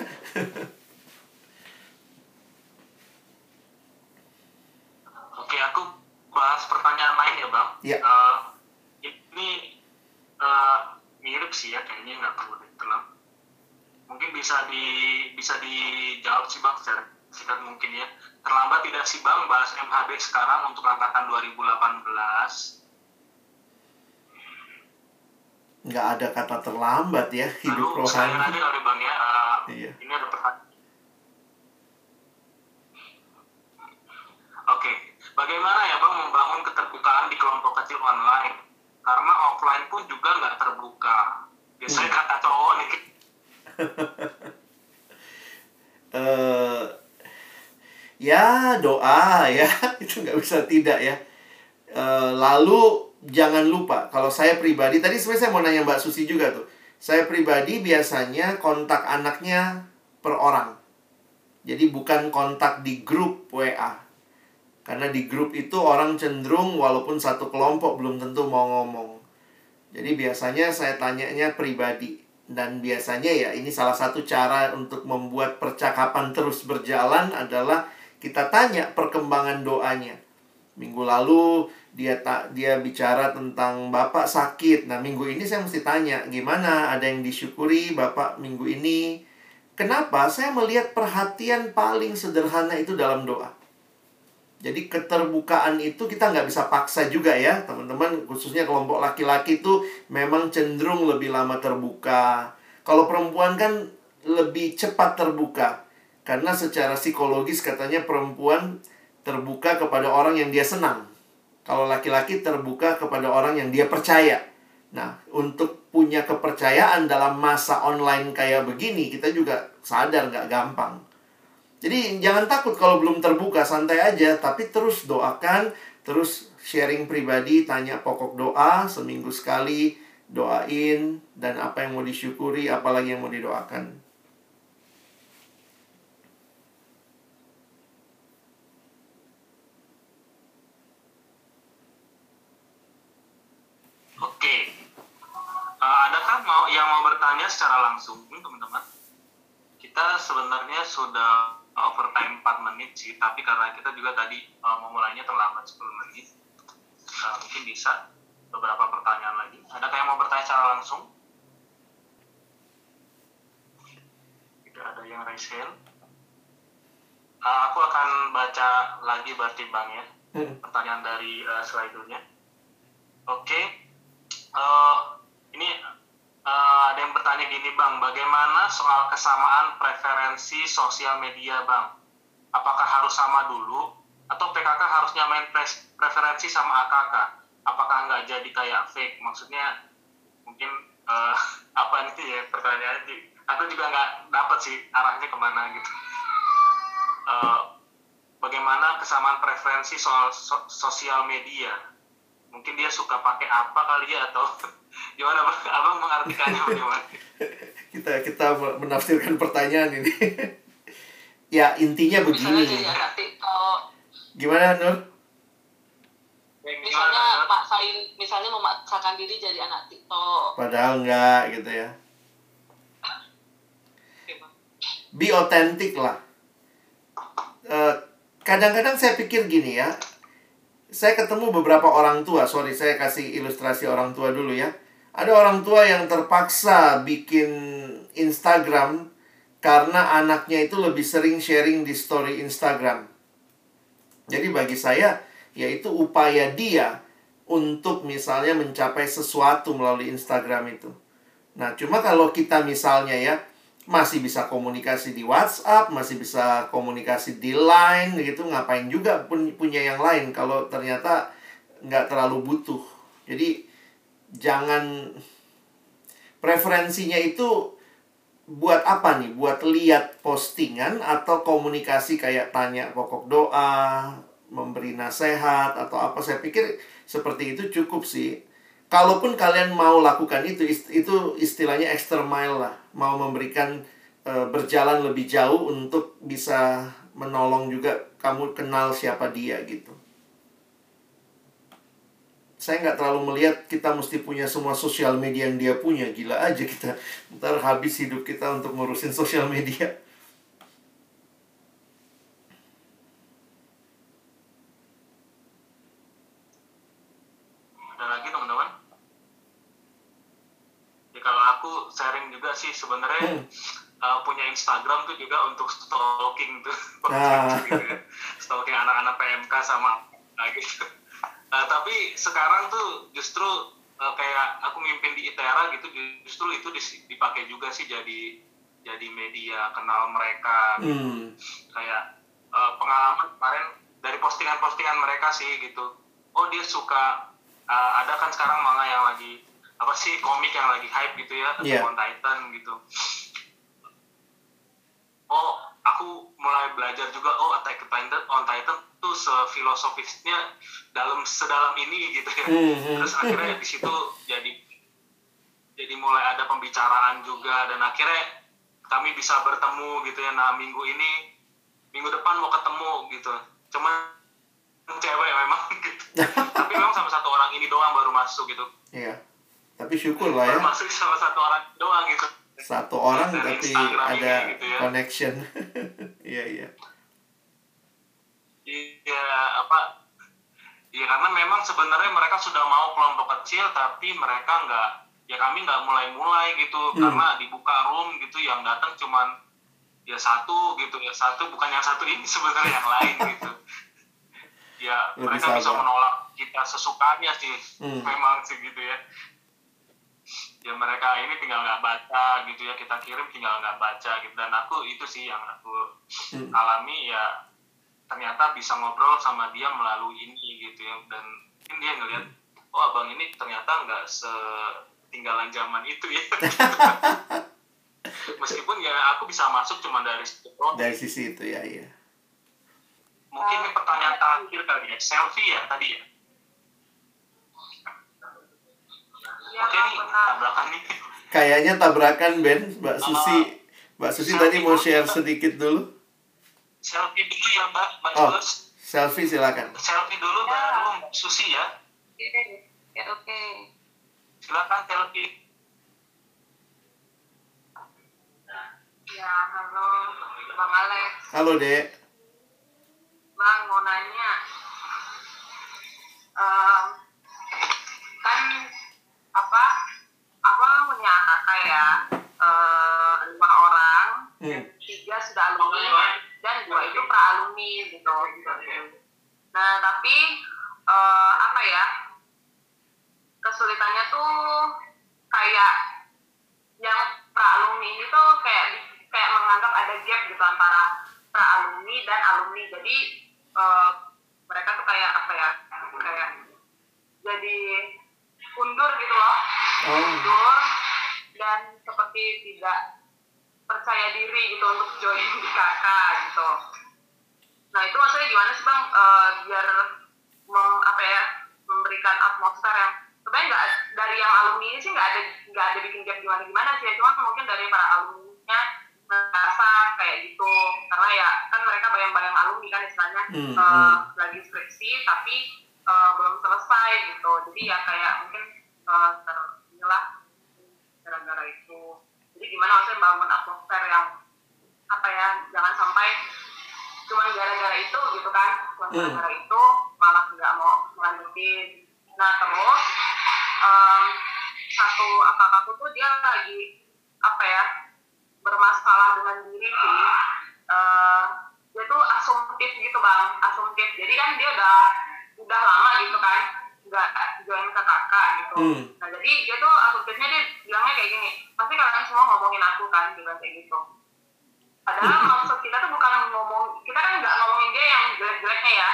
Oke, aku bahas pertanyaan lain ya, Bang. Iya. Uh, ini uh, mirip sih ya, kayaknya nggak perlu. Mungkin bisa di bisa dijawab sih, Bang, secara singkat mungkin ya. Terlambat tidak sih, Bang, bahas MHB sekarang untuk angkatan 2018? nggak ada kata terlambat ya hidup Lalu, rohani. lagi kali bang ya, uh, Iya. ini ada pertanyaan. Oke, bagaimana ya bang membangun keterbukaan takjil online karena offline pun juga nggak terbuka biasanya hmm. kata cowok nih uh, (laughs) ya doa ya. (laughs) Itu nggak bisa tidak ya. Uh, lalu jangan lupa kalau saya pribadi tadi sebenarnya saya mau nanya Mbak Susi juga tuh. Saya pribadi biasanya kontak anaknya per orang. Jadi bukan kontak di grup WA karena di grup itu orang cenderung walaupun satu kelompok belum tentu mau ngomong. Jadi biasanya saya tanyanya pribadi dan biasanya ya ini salah satu cara untuk membuat percakapan terus berjalan adalah kita tanya perkembangan doanya. Minggu lalu dia tak dia bicara tentang bapak sakit. Nah minggu ini saya mesti tanya gimana ada yang disyukuri bapak minggu ini. Kenapa saya melihat perhatian paling sederhana itu dalam doa. Jadi keterbukaan itu kita nggak bisa paksa juga ya teman-teman khususnya kelompok laki-laki itu memang cenderung lebih lama terbuka. Kalau perempuan kan lebih cepat terbuka karena secara psikologis katanya perempuan terbuka kepada orang yang dia senang. Kalau laki-laki terbuka kepada orang yang dia percaya. Nah, untuk punya kepercayaan dalam masa online kayak begini, kita juga sadar nggak gampang. Jadi jangan takut kalau belum terbuka, santai aja. Tapi terus doakan, terus sharing pribadi, tanya pokok doa seminggu sekali, doain, dan apa yang mau disyukuri, apalagi yang mau didoakan. Oke, adakah mau yang mau bertanya secara langsung, teman-teman? Kita sebenarnya sudah overtime 4 menit sih. Tapi karena kita juga tadi uh, memulainya terlambat 10 menit. Uh, mungkin bisa beberapa pertanyaan lagi. Ada yang mau bertanya secara langsung? Tidak ada yang raise hand. Uh, aku akan baca lagi berarti bang ya hmm. pertanyaan dari uh, slide-nya. Oke. Okay. uh, ini uh, ada yang bertanya gini bang, bagaimana soal kesamaan preferensi sosial media bang? Apakah harus sama dulu atau PKK harusnya main preferensi sama AKK? Apakah nggak jadi kayak fake? Maksudnya mungkin uh, (laughs) apa nih ya pertanyaan? Aku juga nggak dapat sih arahnya ke mana gitu. Uh, bagaimana kesamaan preferensi soal so sosial media? Mungkin dia suka pakai apa kali ya atau (laughs) gimana bang? Abang mengartikannya bagaimana? (laughs) Kita kita menafsirkan pertanyaan ini. (laughs) Ya intinya begini. misalnya gimana Nur? Misalnya maksain misalnya memaksakan diri jadi anak TikTok. Padahal enggak gitu ya. Be authentic lah. Eh, kadang-kadang uh, saya pikir gini ya saya ketemu beberapa orang tua sorry saya kasih ilustrasi orang tua dulu ya ada orang tua yang terpaksa bikin Instagram karena anaknya itu lebih sering sharing di story Instagram. Jadi bagi saya, yaitu upaya dia untuk misalnya mencapai sesuatu melalui Instagram itu. Nah, cuma kalau kita misalnya ya, masih bisa komunikasi di WhatsApp, masih bisa komunikasi di Line gitu, ngapain juga pun punya yang lain kalau ternyata nggak terlalu butuh. Jadi jangan preferensinya itu buat apa nih? Buat lihat postingan atau komunikasi kayak tanya pokok doa, memberi nasihat atau apa? Saya pikir seperti itu cukup sih. Kalaupun kalian mau lakukan itu, itu istilahnya extra mile lah. Mau memberikan e, berjalan lebih jauh untuk bisa menolong juga kamu kenal siapa dia gitu. Saya nggak terlalu melihat kita mesti punya semua sosial media yang dia punya. Gila aja kita. Ntar habis hidup kita untuk ngurusin sosial media ada lagi teman-teman ya kalau aku sharing juga sih sebenarnya hmm. uh, punya Instagram tuh juga untuk stalking tuh (laughs) nah. stalking anak-anak PMK sama nah gitu uh, tapi sekarang tuh justru uh, kayak aku mimpin di ITERA gitu justru itu dipakai juga sih jadi jadi media kenal mereka gitu. hmm. kayak uh, pengalaman kemarin dari postingan-postingan mereka sih gitu oh dia suka uh, ada kan sekarang manga yang lagi apa sih komik yang lagi hype gitu ya yeah. on Titan gitu. Oh aku mulai belajar juga oh Attack on Titan on Titan tuh sefilosofisnya dalam sedalam ini gitu ya. Mm -hmm. terus akhirnya di situ jadi jadi mulai ada pembicaraan juga dan akhirnya kami bisa bertemu gitu ya. Nah minggu ini minggu depan mau ketemu gitu. Cuman cewek memang gitu. (laughs) Tapi memang sama satu orang ini doang baru masuk gitu. Iya tapi syukur lah ya. Masuk sama satu orang doang gitu. Satu orang Dari tapi Instagram ada ini gitu ya. connection. (laughs) Iya iya. Iya apa? Iya karena memang sebenarnya mereka sudah mau kelompok kecil tapi mereka nggak ya kami nggak mulai-mulai gitu. Hmm. karena dibuka room gitu yang datang cuman ya satu gitu. Ya satu bukan yang satu ini (laughs) sebenarnya yang lain gitu. Ya Lebih mereka bisa sabar. menolak kita sesukanya sih. Hmm. memang sih gitu ya ya mereka ini tinggal nggak baca gitu ya kita kirim tinggal nggak baca gitu. Dan aku itu sih yang aku Hmm. alami ya ternyata bisa ngobrol sama dia melalui ini gitu ya. Dan mungkin dia ngelihat oh abang ini ternyata nggak setinggalan zaman itu ya. (laughs) Meskipun ya aku bisa masuk cuma dari situ dari sisi itu ya iya mungkin ini pertanyaan terakhir kali ya selfie ya tadi ya Iya, oke nih tabrakan nih kayaknya tabrakan Ben Mbak Susi Mbak Susi Selfie tadi mau share sedikit dulu selfie dulu ya mbak mbak Oh. Sus. selfie silakan selfie dulu Ya. baru mbak Susi ya Oke, ya, oke. silakan selfie Ya, halo Bang Alex. halo dek Bang, mau nanya. Em, kan apa? Apa punya kakak ya? Eh, lima orang. Hmm. Tiga sudah alumni dan dua itu pra alumni gitu. Nah, tapi eh, apa ya? Kesulitannya tuh kayak yang pra alumni ini tuh kayak kayak menganggap ada gap gitu antara pra alumni dan alumni jadi eh, mereka tuh kayak apa ya kayak jadi undur gitu loh. Oh. undur dan seperti tidak percaya diri gitu untuk join di kakak gitu. Nah itu maksudnya gimana sih bang? Eh, biar mem- apa ya memberikan atmosfer yang sebenarnya nggak dari yang alumni ini sih nggak ada nggak ada bikin gap gimana gimana sih cuma mungkin dari para alumninya merasa kayak gitu. Karena ya kan mereka bayang-bayang alumni kan istilahnya. Hmm, eh, hmm. lagi skripsi tapi eh, belum selesai gitu. Jadi ya kayak mungkin ter inilah gara-gara itu. Jadi gimana maksudnya bangun atmosfer yang apa ya jangan sampai cuma gara-gara itu gitu kan. Cuma Hmm. gara-gara itu malah nggak mau melanjutin nah terus em, satu kakak aku tuh dia lagi apa ya bermasalah dengan diri sih. Eh, dia tuh asumtif gitu bang. Asumtif. Jadi kan dia udah udah lama gitu kan nggak join ke kakak gitu. Hmm. nah jadi dia tuh asumtifnya dia bilangnya kayak gini pasti kalian semua ngomongin aku kan bilang kayak gitu. Padahal (laughs) maksud kita tuh bukan ngomong kita kan nggak ngomongin dia yang jelek-jeleknya ya.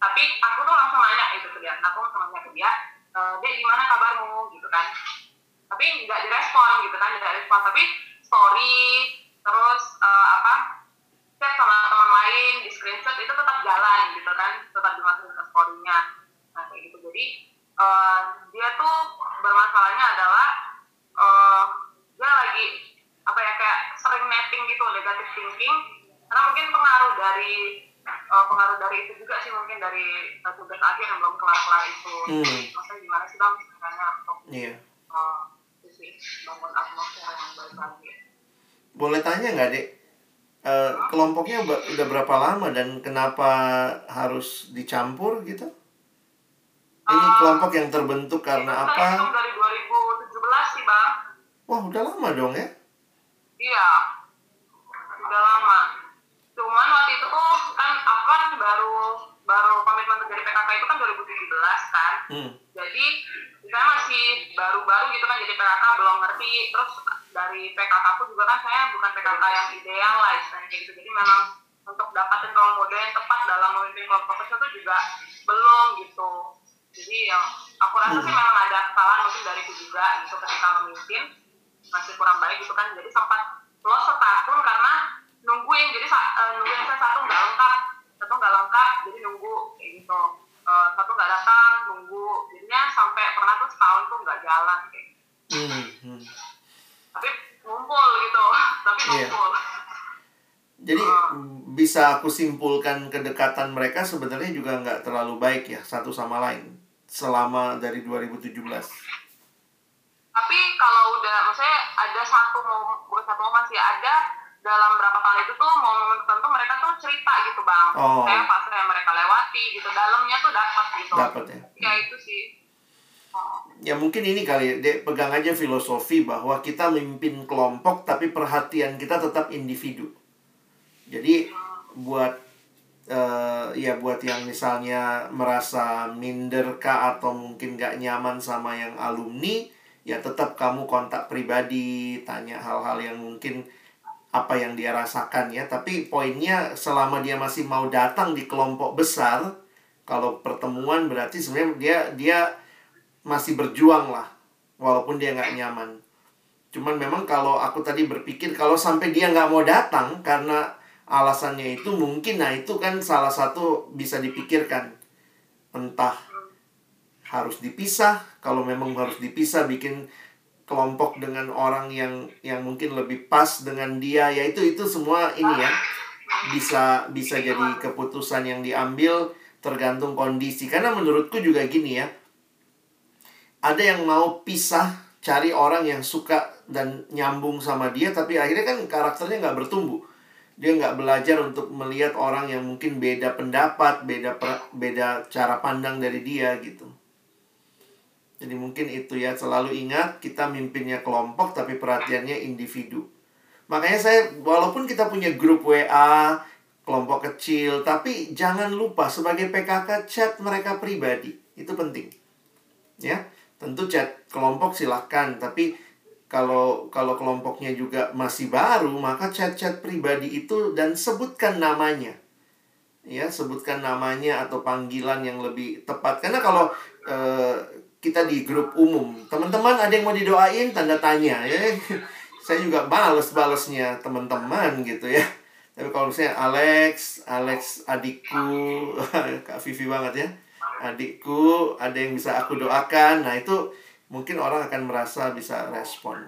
Tapi aku tuh langsung nanya itu ke dia aku langsung nanya ke dia e, dia gimana kabarmu? gitu kan. Tapi nggak direspon gitu kan nggak respon tapi story terus eh, apa chat sama teman lain di screenshot itu tetap jalan gitu kan tetap dimasukin ke story-nya. Nah kayak gitu. Jadi eh, dia tuh bermasalahnya adalah eh, dia lagi apa ya kayak sering netting gitu negative thinking. Karena mungkin pengaruh dari eh, pengaruh dari itu juga sih mungkin dari eh, tugas akhir yang belum kelar-kelar itu. Hmm. maksudnya gimana sih bang caranya untuk iya. eh, itu sih bangun atmosfer yang baik lagi? Boleh tanya nggak dek Eh, kelompoknya udah berapa lama dan kenapa harus dicampur gitu ini Eh, kelompok yang terbentuk karena apa dari 2017 sih bang wah udah lama dong ya Iya, udah lama. Cuman waktu itu tuh kan aku kan baru baru komitmen jadi PKK itu kan 2017 kan. hmm. Jadi saya masih baru-baru gitu kan jadi PKK belum ngerti. Terus dari PKK aku juga kan saya bukan PKK yang ideal lah istilahnya gitu. Jadi memang untuk dapatin role model yang tepat dalam memimpin kelompok kecil itu juga belum gitu. jadi yang aku rasa sih memang ada kesalahan mungkin dari itu juga gitu ketika memimpin masih kurang baik gitu kan jadi sempat lost setahun karena nungguin jadi uh, nungguin saya satu nggak lengkap satu nggak lengkap jadi nunggu kayak gitu uh, satu nggak datang nunggu jadinya sampai pernah tuh setahun tuh nggak jalan kayak gitu. hmm, hmm. tapi ngumpul gitu (laughs) tapi iya. ngumpul yeah. jadi uh, bisa aku simpulkan kedekatan mereka sebenarnya juga nggak terlalu baik ya satu sama lain selama dari 2017 tapi kalau udah maksudnya ada satu mau bukan satu momen sih ada dalam berapa tahun itu tuh momen tertentu mereka tuh cerita gitu bang oh. kayak fase yang mereka lewati gitu dalamnya tuh dapat gitu dapat ya ya itu sih oh. ya mungkin ini kali dek pegang aja filosofi bahwa kita memimpin kelompok tapi perhatian kita tetap individu jadi hmm. buat uh, ya buat yang misalnya merasa minder kah atau mungkin gak nyaman sama yang alumni ya tetap kamu kontak pribadi tanya hal-hal yang mungkin apa yang dia rasakan ya. Tapi poinnya selama dia masih mau datang di kelompok besar kalau pertemuan berarti sebenarnya dia dia masih berjuang lah walaupun dia nggak nyaman. Cuman memang kalau aku tadi berpikir kalau sampai dia nggak mau datang karena alasannya itu mungkin nah itu kan salah satu bisa dipikirkan. Entah harus dipisah kalau memang harus dipisah bikin kelompok dengan orang yang yang mungkin lebih pas dengan dia ya itu itu semua ini ya bisa bisa jadi keputusan yang diambil tergantung kondisi. Karena menurutku juga gini ya ada yang mau pisah cari orang yang suka dan nyambung sama dia tapi akhirnya kan karakternya nggak bertumbuh. Dia nggak belajar untuk melihat orang yang mungkin beda pendapat beda beda cara pandang dari dia gitu jadi mungkin itu ya selalu ingat kita mimpinnya kelompok tapi perhatiannya individu. Makanya saya walaupun kita punya grup WA, kelompok kecil, tapi jangan lupa sebagai PKK chat mereka pribadi. Itu penting. Ya. Tentu chat kelompok silahkan, tapi kalau kalau kelompoknya juga masih baru, maka chat-chat pribadi itu dan sebutkan namanya. Ya, sebutkan namanya atau panggilan yang lebih tepat. Karena kalau eh, kita di grup umum. Teman-teman ada yang mau didoain tanda tanya ya. (laughs) Saya juga bales-balesnya teman-teman gitu ya. Tapi kalau misalnya Alex, Alex adikku, (laughs) Kak Vivi banget ya. Adikku, ada yang bisa aku doakan. Nah, itu mungkin orang akan merasa bisa respon.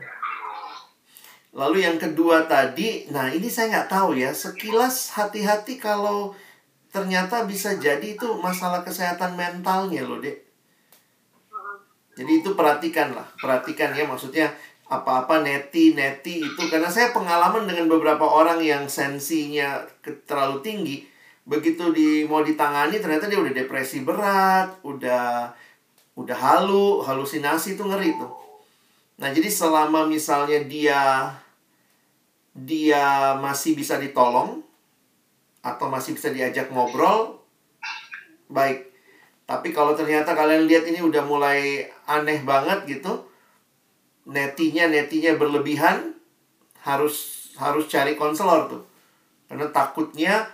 Lalu yang kedua tadi, nah ini saya nggak tahu ya. Sekilas hati-hati kalau ternyata bisa jadi itu masalah kesehatan mentalnya loh, Dek jadi itu perhatikan lah, perhatikan ya maksudnya apa-apa neti neti itu. Karena saya pengalaman dengan beberapa orang yang sensinya terlalu tinggi begitu di mau ditangani ternyata dia udah depresi berat udah udah halu halusinasi itu ngeri tuh. Nah jadi selama misalnya dia dia masih bisa ditolong atau masih bisa diajak ngobrol baik tapi kalau ternyata kalian lihat ini udah mulai aneh banget gitu, netinya netinya berlebihan, harus harus cari konselor tuh. Karena takutnya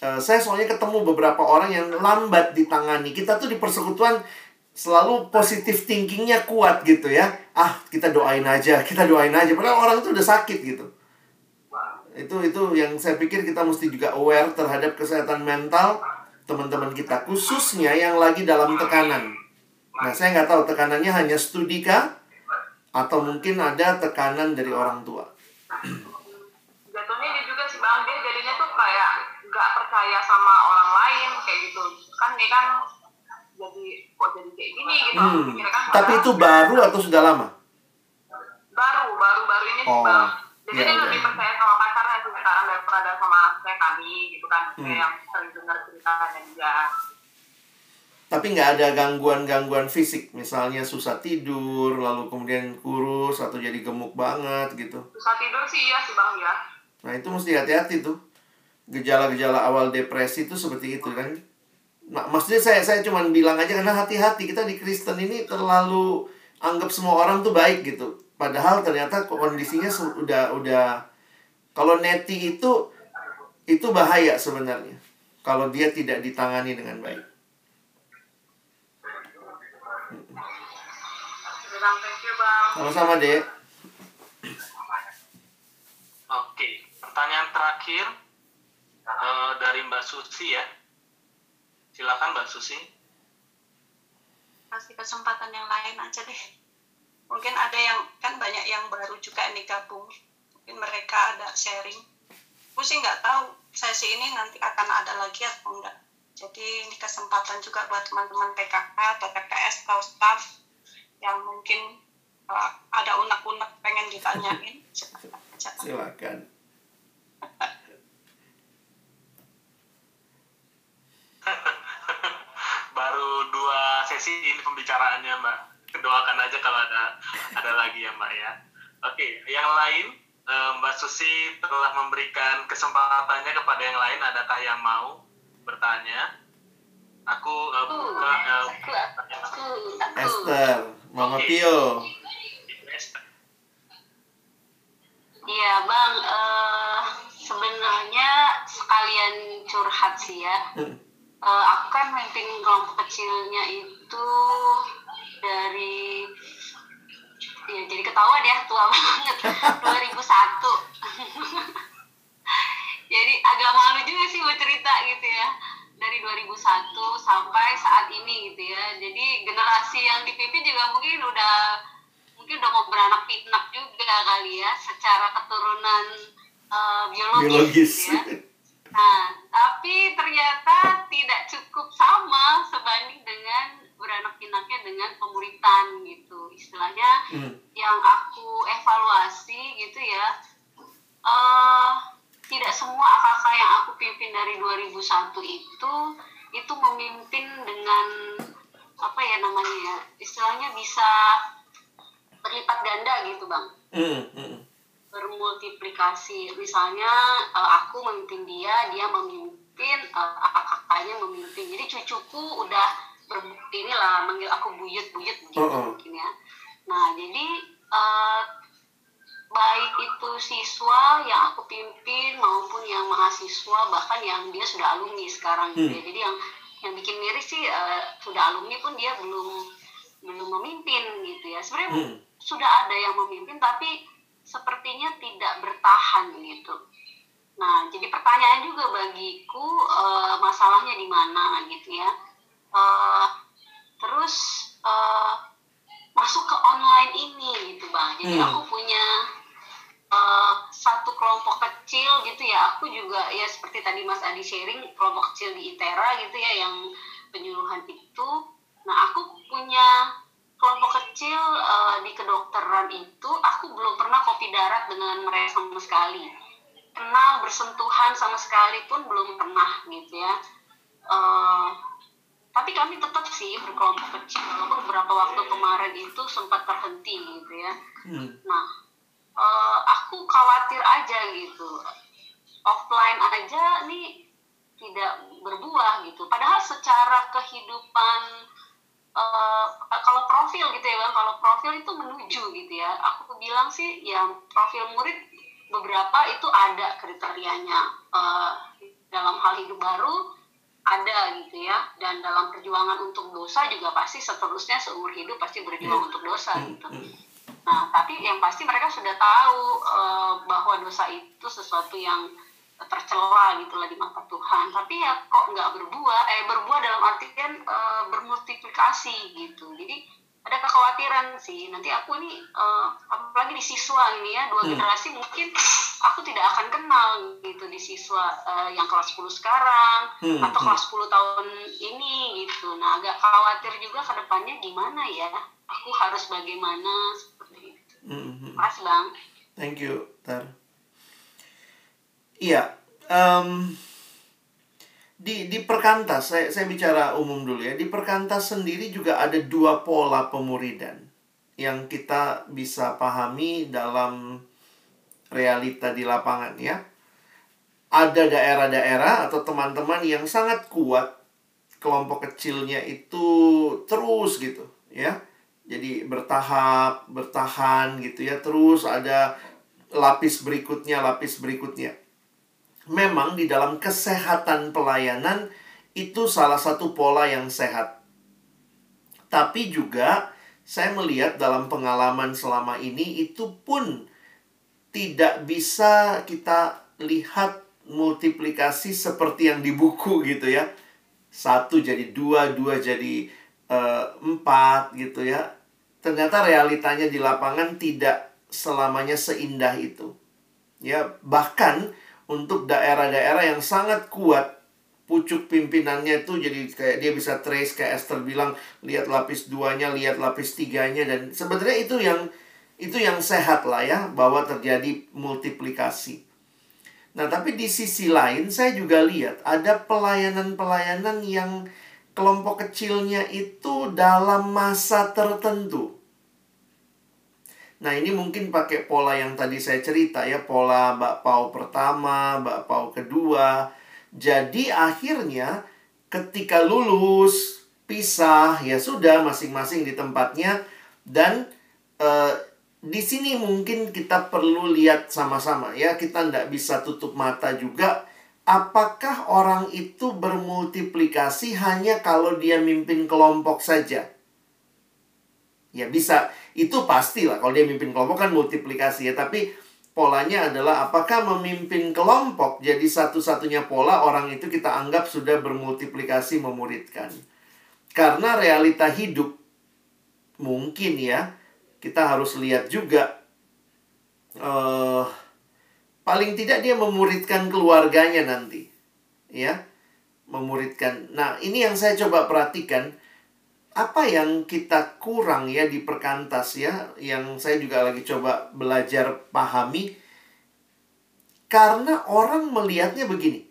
uh, saya soalnya ketemu beberapa orang yang lambat ditangani. Kita tuh di persekutuan selalu positif thinkingnya kuat gitu ya. Ah, kita doain aja, kita doain aja. Padahal orang itu udah sakit gitu. Itu itu yang saya pikir kita mesti juga aware terhadap kesehatan mental teman-teman kita khususnya yang lagi dalam tekanan. Nah, saya nggak tahu tekanannya hanya studi kah atau mungkin ada tekanan dari orang tua. Jatuhnya ini juga sih bang, dia jadinya tuh kayak nggak percaya sama orang lain kayak gitu. Kan dia kan jadi kok jadi kayak gini gitu. Hmm. Kan Tapi itu baru atau sudah lama? Baru, baru, baru ini oh. bang. Jadi dia ya. lebih percaya sama pacarnya sih sekarang daripada sama saya kami gitu kan. Hmm. Kayak yang sering dengar ceritanya dia. Tapi nggak ada gangguan-gangguan fisik. Misalnya susah tidur lalu kemudian kurus atau jadi gemuk banget gitu. Susah tidur sih iya sih bang ya. Nah itu mesti hati-hati tuh. Gejala-gejala awal depresi itu seperti itu kan? Nah, maksudnya saya saya cuma bilang aja karena hati-hati. Kita di Kristen ini terlalu anggap semua orang tuh baik gitu padahal ternyata kondisinya sudah udah kalau neti itu itu bahaya sebenarnya. Kalau dia tidak ditangani dengan baik. Sama-sama dek. Oke pertanyaan terakhir uh, dari Mbak Susi ya. Silakan Mbak Susi. Kasih kesempatan yang lain aja deh mungkin ada yang kan banyak yang baru juga nih gabung mungkin mereka ada sharing. Aku sih nggak tahu sesi ini nanti akan ada lagi atau enggak. Jadi ini kesempatan juga buat teman-teman PKK atau TPS atau staff yang mungkin uh, ada unek-unek pengen ditanyain. (laughs) Silakan. (laughs) Baru dua sesi ini pembicaraannya mbak doakan aja kalau ada ada lagi ya mbak ya oke yang lain eh, mbak Susi telah memberikan kesempatannya kepada yang lain adakah yang mau bertanya aku uh, buka uh, aku, aku, aku. Esther Mama. Pio Iya bang, eh, sebenarnya sekalian curhat sih ya. Hmm. Eh, aku kan memimpin kelompok kecilnya itu dari ya jadi ketahuan ya tua banget. (laughs) 2001 jadi agak malu juga sih buat cerita gitu ya dari 2001 sampai saat ini gitu ya. Jadi generasi yang dipimpin juga mungkin udah mungkin udah mau beranak pinak juga kali ya secara keturunan eh, biologis, biologis. gitu ya. Nah, tapi ternyata tidak cukup sama sebanding dengan beranak pinaknya dengan pemuritan gitu. Istilahnya Hmm. yang aku evaluasi gitu ya, eh tidak semua kakak yang aku pimpin dari 2001 itu itu memimpin dengan apa ya namanya ya, istilahnya bisa berlipat ganda gitu bang Hmm, hmm. bermultiplikasi misalnya eh, aku memimpin dia dia memimpin eh, kakak-kakaknya memimpin jadi cucuku udah ber, inilah manggil aku buyut buyut gitu Uh-uh. mungkin ya nah jadi eh, baik itu siswa yang aku pimpin maupun yang mahasiswa bahkan yang dia sudah alumni sekarang gitu ya. jadi yang yang bikin miris sih eh, sudah alumni pun dia belum belum memimpin gitu ya sebenarnya Hmm. sudah ada yang memimpin tapi sepertinya tidak bertahan gitu. Nah, jadi pertanyaan juga bagiku eh, masalahnya di mana gitu ya. Eh, terus eh, masuk ke online ini gitu bang. Jadi Hmm. aku punya eh, satu kelompok kecil gitu ya. Aku juga ya seperti tadi Mas Adi sharing kelompok kecil di ITERA gitu ya yang penyuluhan itu. Nah, aku punya kelompok kecil eh, di kedokteran itu aku belum pernah kopi darat dengan mereka sama sekali kenal bersentuhan sama sekali pun belum pernah gitu ya Eh, tapi kami tetap sih berkelompok kecil. Beberapa waktu kemarin itu sempat terhenti gitu ya. Hmm. nah eh, aku khawatir aja gitu. Offline aja nih tidak berbuah gitu. Padahal secara kehidupan eh, kalau profil gitu ya bang kalau profil itu menuju gitu ya. Aku bilang sih ya profil murid beberapa itu ada kriterianya eh, dalam hal hidup baru ada gitu ya dan dalam perjuangan untuk dosa juga pasti seterusnya seumur hidup pasti berjuang untuk dosa Hmm, gitu hmm. Nah, tapi yang pasti mereka sudah tahu eh, bahwa dosa itu sesuatu yang tercela gitu lah di mata Tuhan. Tapi ya kok nggak berbuah, eh berbuah dalam artian eh, bermultiplikasi gitu. Jadi ada kekhawatiran sih. Nanti aku ini, eh, apalagi di siswa ini ya, dua Hmm. generasi mungkin aku tidak akan kenal gitu di siswa eh, yang kelas 10 sekarang Hmm, atau hmm. kelas 10 tahun ini gitu. Nah, agak khawatir juga ke depannya gimana ya. Aku harus bagaimana seperti itu. Hmm, hmm. Makasih Bang. Thank you, Tar. Iya, em, di di perkantas saya saya bicara umum dulu ya. Di perkantas sendiri juga ada dua pola pemuridan yang kita bisa pahami dalam realita di lapangan ya. Ada daerah-daerah atau teman-teman yang sangat kuat kelompok kecilnya itu terus gitu ya. Jadi bertahap, bertahan gitu ya. Terus ada lapis berikutnya, lapis berikutnya. Memang di dalam kesehatan pelayanan itu salah satu pola yang sehat. Tapi juga saya melihat dalam pengalaman selama ini itu pun tidak bisa kita lihat multiplikasi seperti yang di buku gitu ya. Satu jadi dua, dua jadi uh, empat gitu ya. Ternyata realitanya di lapangan tidak selamanya seindah itu. Ya, bahkan untuk daerah-daerah yang sangat kuat pucuk pimpinannya itu jadi kayak dia bisa trace kayak Esther bilang lihat lapis duanya lihat lapis tiganya dan sebenarnya itu yang itu yang sehat lah ya bahwa terjadi multiplikasi. Nah tapi di sisi lain saya juga lihat ada pelayanan-pelayanan yang kelompok kecilnya itu dalam masa tertentu. Nah ini mungkin pakai pola yang tadi saya cerita ya pola bakpao pertama, bakpao kedua, jadi akhirnya ketika lulus pisah ya sudah masing-masing di tempatnya. Dan uh, di sini mungkin kita perlu lihat sama-sama ya kita tidak bisa tutup mata juga. Apakah orang itu bermultiplikasi hanya kalau dia mimpin kelompok saja ya bisa itu pasti lah kalau dia mimpin kelompok kan multiplikasi ya tapi polanya adalah apakah memimpin kelompok jadi satu-satunya pola orang itu kita anggap sudah bermultiplikasi memuridkan. Karena realita hidup mungkin ya kita harus lihat juga uh, paling tidak dia memuridkan keluarganya nanti ya memuridkan. Nah, ini yang saya coba perhatikan apa yang kita kurang ya di perkantas ya yang saya juga lagi coba belajar pahami? Karena orang melihatnya begini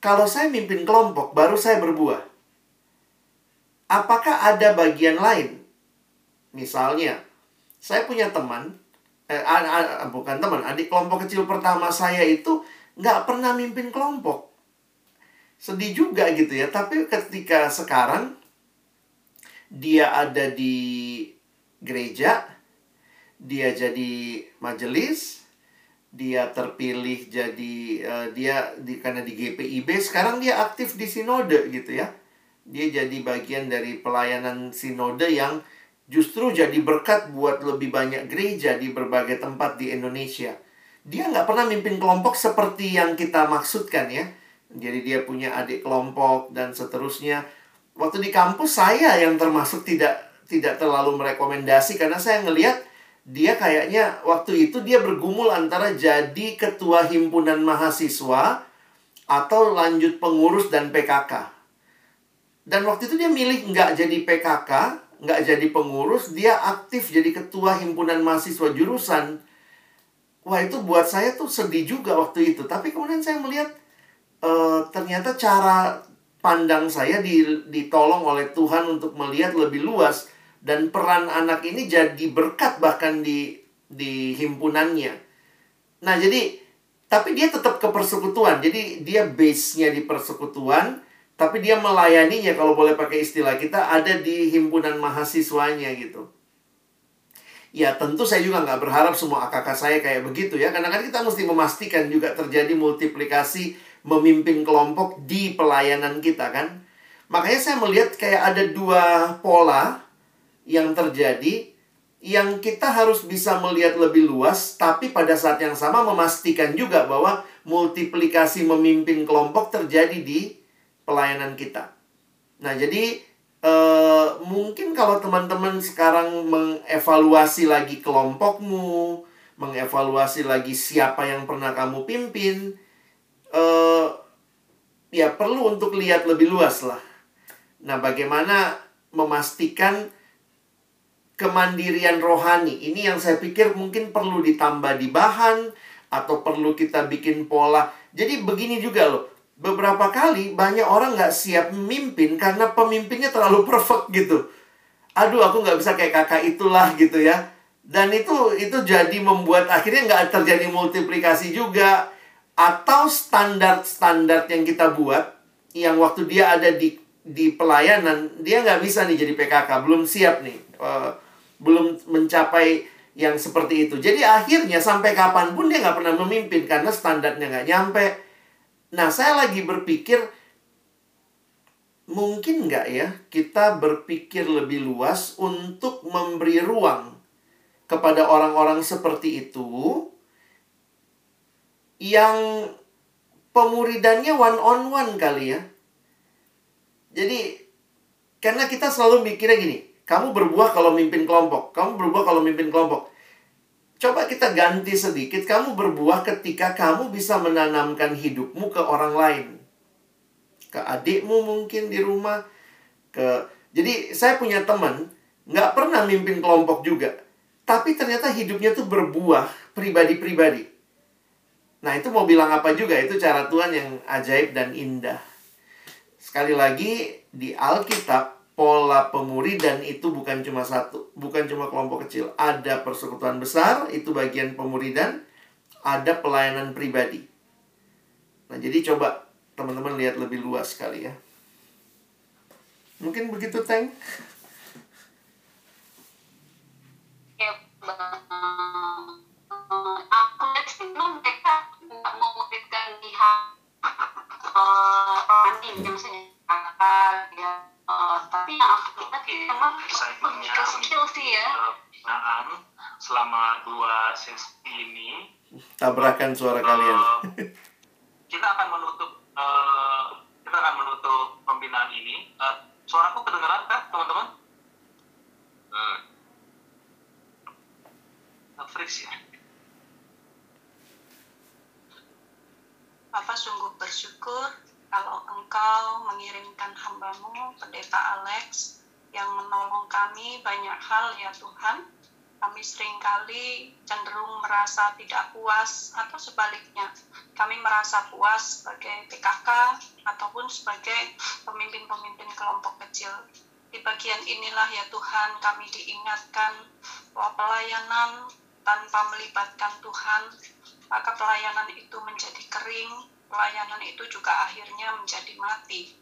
kalau saya mimpin kelompok baru saya berbuah. Apakah ada bagian lain? Misalnya saya punya teman eh, bukan teman adik kelompok kecil pertama saya itu nggak pernah mimpin kelompok. Sedih juga gitu ya tapi ketika sekarang dia ada di gereja, dia jadi majelis, dia terpilih jadi uh, dia di karena di GPIB sekarang dia aktif di sinode gitu ya. Dia jadi bagian dari pelayanan sinode yang justru jadi berkat buat lebih banyak gereja di berbagai tempat di Indonesia. Dia nggak pernah mimpin kelompok seperti yang kita maksudkan ya. Jadi dia punya adik kelompok dan seterusnya waktu di kampus saya yang termasuk tidak tidak terlalu merekomendasi karena saya ngelihat dia kayaknya waktu itu dia bergumul antara jadi ketua himpunan mahasiswa atau lanjut pengurus dan PKK. Dan waktu itu dia milih nggak jadi PKK, nggak jadi pengurus, dia aktif jadi ketua himpunan mahasiswa jurusan. Wah itu buat saya tuh sedih juga waktu itu. Tapi kemudian saya melihat uh, ternyata cara pandang saya ditolong oleh Tuhan untuk melihat lebih luas dan peran anak ini jadi berkat bahkan di di himpunannya. Nah, jadi tapi dia tetap ke persekutuan. Jadi dia base-nya di persekutuan, tapi dia melayaninya kalau boleh pakai istilah kita ada di himpunan mahasiswanya gitu. Ya tentu saya juga nggak berharap semua kakak saya kayak begitu ya. Karena kan kita mesti memastikan juga terjadi multiplikasi memimpin kelompok di pelayanan kita kan. Makanya saya melihat kayak ada dua pola yang terjadi yang kita harus bisa melihat lebih luas tapi pada saat yang sama memastikan juga bahwa multiplikasi memimpin kelompok terjadi di pelayanan kita. Nah, jadi eh, mungkin kalau teman-teman sekarang mengevaluasi lagi kelompokmu, mengevaluasi lagi siapa yang pernah kamu pimpin, uh, ya perlu untuk lihat lebih luas lah. Nah, bagaimana memastikan kemandirian rohani ini yang saya pikir mungkin perlu ditambah di bahan atau perlu kita bikin pola. Jadi begini juga loh, beberapa kali banyak orang nggak siap memimpin karena pemimpinnya terlalu (laughs) perfect gitu. Aduh, aku nggak bisa kayak kakak itulah gitu ya. Dan itu itu jadi membuat akhirnya nggak terjadi multiplikasi juga atau standar-standar yang kita buat yang waktu dia ada di di pelayanan dia nggak bisa nih jadi PKK belum siap nih uh, belum mencapai yang seperti itu. Jadi akhirnya sampai kapan pun dia nggak pernah memimpin karena standarnya nggak nyampe. Nah saya lagi berpikir mungkin nggak ya kita berpikir lebih luas untuk memberi ruang kepada orang-orang seperti itu yang pemuridannya one on one kali ya. Jadi karena kita selalu mikirnya gini, kamu berbuah kalau mimpin kelompok, kamu berbuah kalau mimpin kelompok. Coba kita ganti sedikit, kamu berbuah ketika kamu bisa menanamkan hidupmu ke orang lain. Ke adikmu mungkin di rumah, ke jadi saya punya teman nggak pernah mimpin kelompok juga, tapi ternyata hidupnya tuh berbuah pribadi-pribadi. Nah, itu mau bilang apa juga? Itu cara Tuhan yang ajaib dan indah. Sekali lagi, di Alkitab, pola pemuridan itu bukan cuma satu. Bukan cuma kelompok kecil. Ada persekutuan besar, itu bagian pemuridan. Ada pelayanan pribadi. Nah, jadi coba teman-teman lihat lebih luas kali ya. Mungkin begitu, Teng? Ya, sih mereka nggak memuridkan lihat uh, orang ini misalnya kakak ya uh, tapi yang aku lihat memang ke skill sih ya Nah, selama dua sesi ini Tabrakan suara kalian. kita akan menutup uh, kita akan menutup pembinaan ini. Uh, suaraku kedengaran kan, teman-teman? Uh, freeze ya. Bapak sungguh bersyukur kalau engkau mengirimkan hambamu, Pendeta Alex, yang menolong kami banyak hal ya Tuhan. Kami sering kali cenderung merasa tidak puas atau sebaliknya. Kami merasa puas sebagai PKK ataupun sebagai pemimpin-pemimpin kelompok kecil. Di bagian inilah ya Tuhan kami diingatkan bahwa pelayanan tanpa melibatkan Tuhan maka pelayanan itu menjadi kering, pelayanan itu juga akhirnya menjadi mati.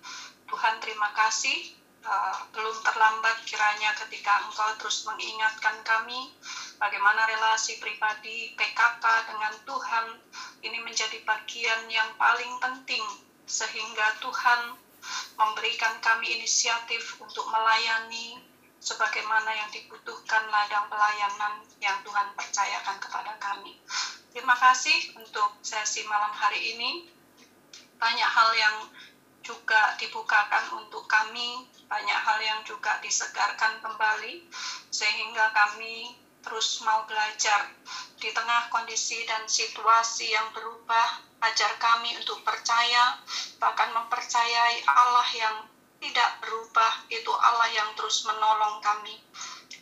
Tuhan terima kasih, uh, belum terlambat kiranya ketika Engkau terus mengingatkan kami bagaimana relasi pribadi PKK dengan Tuhan ini menjadi bagian yang paling penting sehingga Tuhan memberikan kami inisiatif untuk melayani sebagaimana yang dibutuhkan ladang pelayanan yang Tuhan percayakan kepada kami. Terima kasih untuk sesi malam hari ini. Banyak hal yang juga dibukakan untuk kami, banyak hal yang juga disegarkan kembali, sehingga kami terus mau belajar di tengah kondisi dan situasi yang berubah. Ajar kami untuk percaya, bahkan mempercayai Allah yang tidak berubah, itu Allah yang terus menolong kami.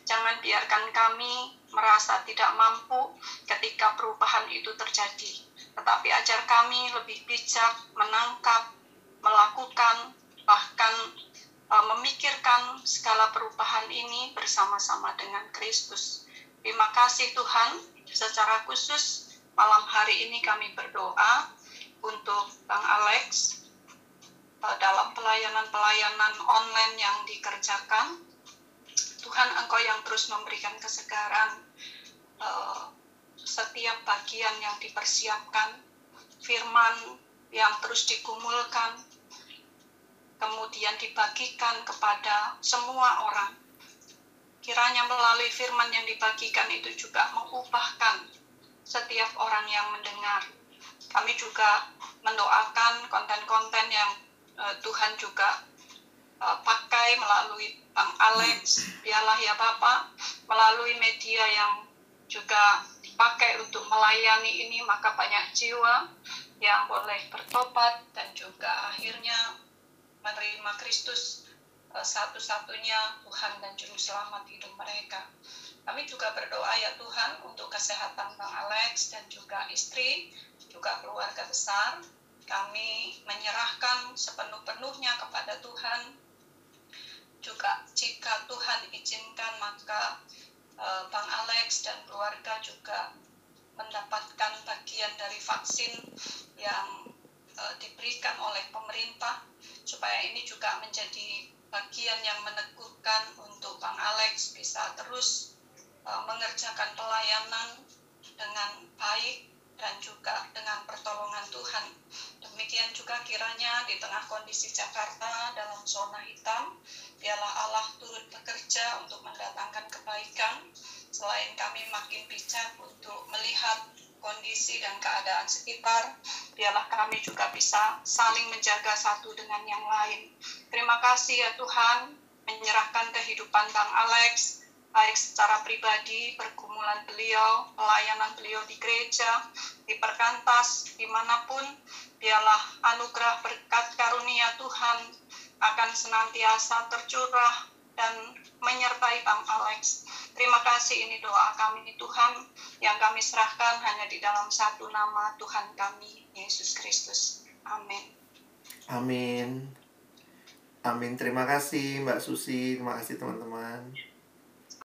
Jangan biarkan kami merasa tidak mampu ketika perubahan itu terjadi. Tetapi ajar kami lebih bijak menangkap, melakukan, bahkan e, memikirkan segala perubahan ini bersama-sama dengan Kristus. Terima kasih Tuhan, secara khusus malam hari ini kami berdoa untuk Bang Alex e, dalam pelayanan-pelayanan online yang dikerjakan Tuhan Engkau yang terus memberikan kesegaran uh, setiap bagian yang dipersiapkan, firman yang terus digumulkan, kemudian dibagikan kepada semua orang. Kiranya melalui firman yang dibagikan itu juga mengubahkan setiap orang yang mendengar. Kami juga mendoakan konten-konten yang uh, Tuhan juga uh, pakai melalui Bang Alex, biarlah ya Bapak, melalui media yang juga dipakai untuk melayani ini, maka banyak jiwa yang boleh bertobat dan juga akhirnya menerima Kristus uh, satu-satunya Tuhan dan Juru Selamat hidup mereka. Kami juga berdoa ya Tuhan untuk kesehatan Bang Alex dan juga istri, juga keluarga besar. Kami menyerahkan sepenuh-penuhnya kepada Tuhan juga jika Tuhan izinkan maka uh, Bang Alex dan keluarga juga mendapatkan bagian dari vaksin yang uh, diberikan oleh pemerintah supaya ini juga menjadi bagian yang meneguhkan untuk Bang Alex bisa terus uh, mengerjakan pelayanan dengan baik dan juga dengan pertolongan Tuhan. Demikian juga kiranya di tengah kondisi Jakarta dalam zona hitam, biarlah Allah turut bekerja untuk mendatangkan kebaikan, selain kami makin bijak untuk melihat kondisi dan keadaan sekitar, biarlah kami juga bisa saling menjaga satu dengan yang lain. Terima kasih ya Tuhan, menyerahkan kehidupan Bang Alex, baik secara pribadi, pergumulan beliau, pelayanan beliau di gereja, di perkantas, di mana pun, biarlah anugerah berkat karunia Tuhan akan senantiasa tercurah dan menyertai Bang Alex. Terima kasih ini doa kami Tuhan yang kami serahkan hanya di dalam satu nama Tuhan kami Yesus Kristus. Amin. Amin. Amin. Terima kasih Mbak Susi. Terima kasih teman-teman.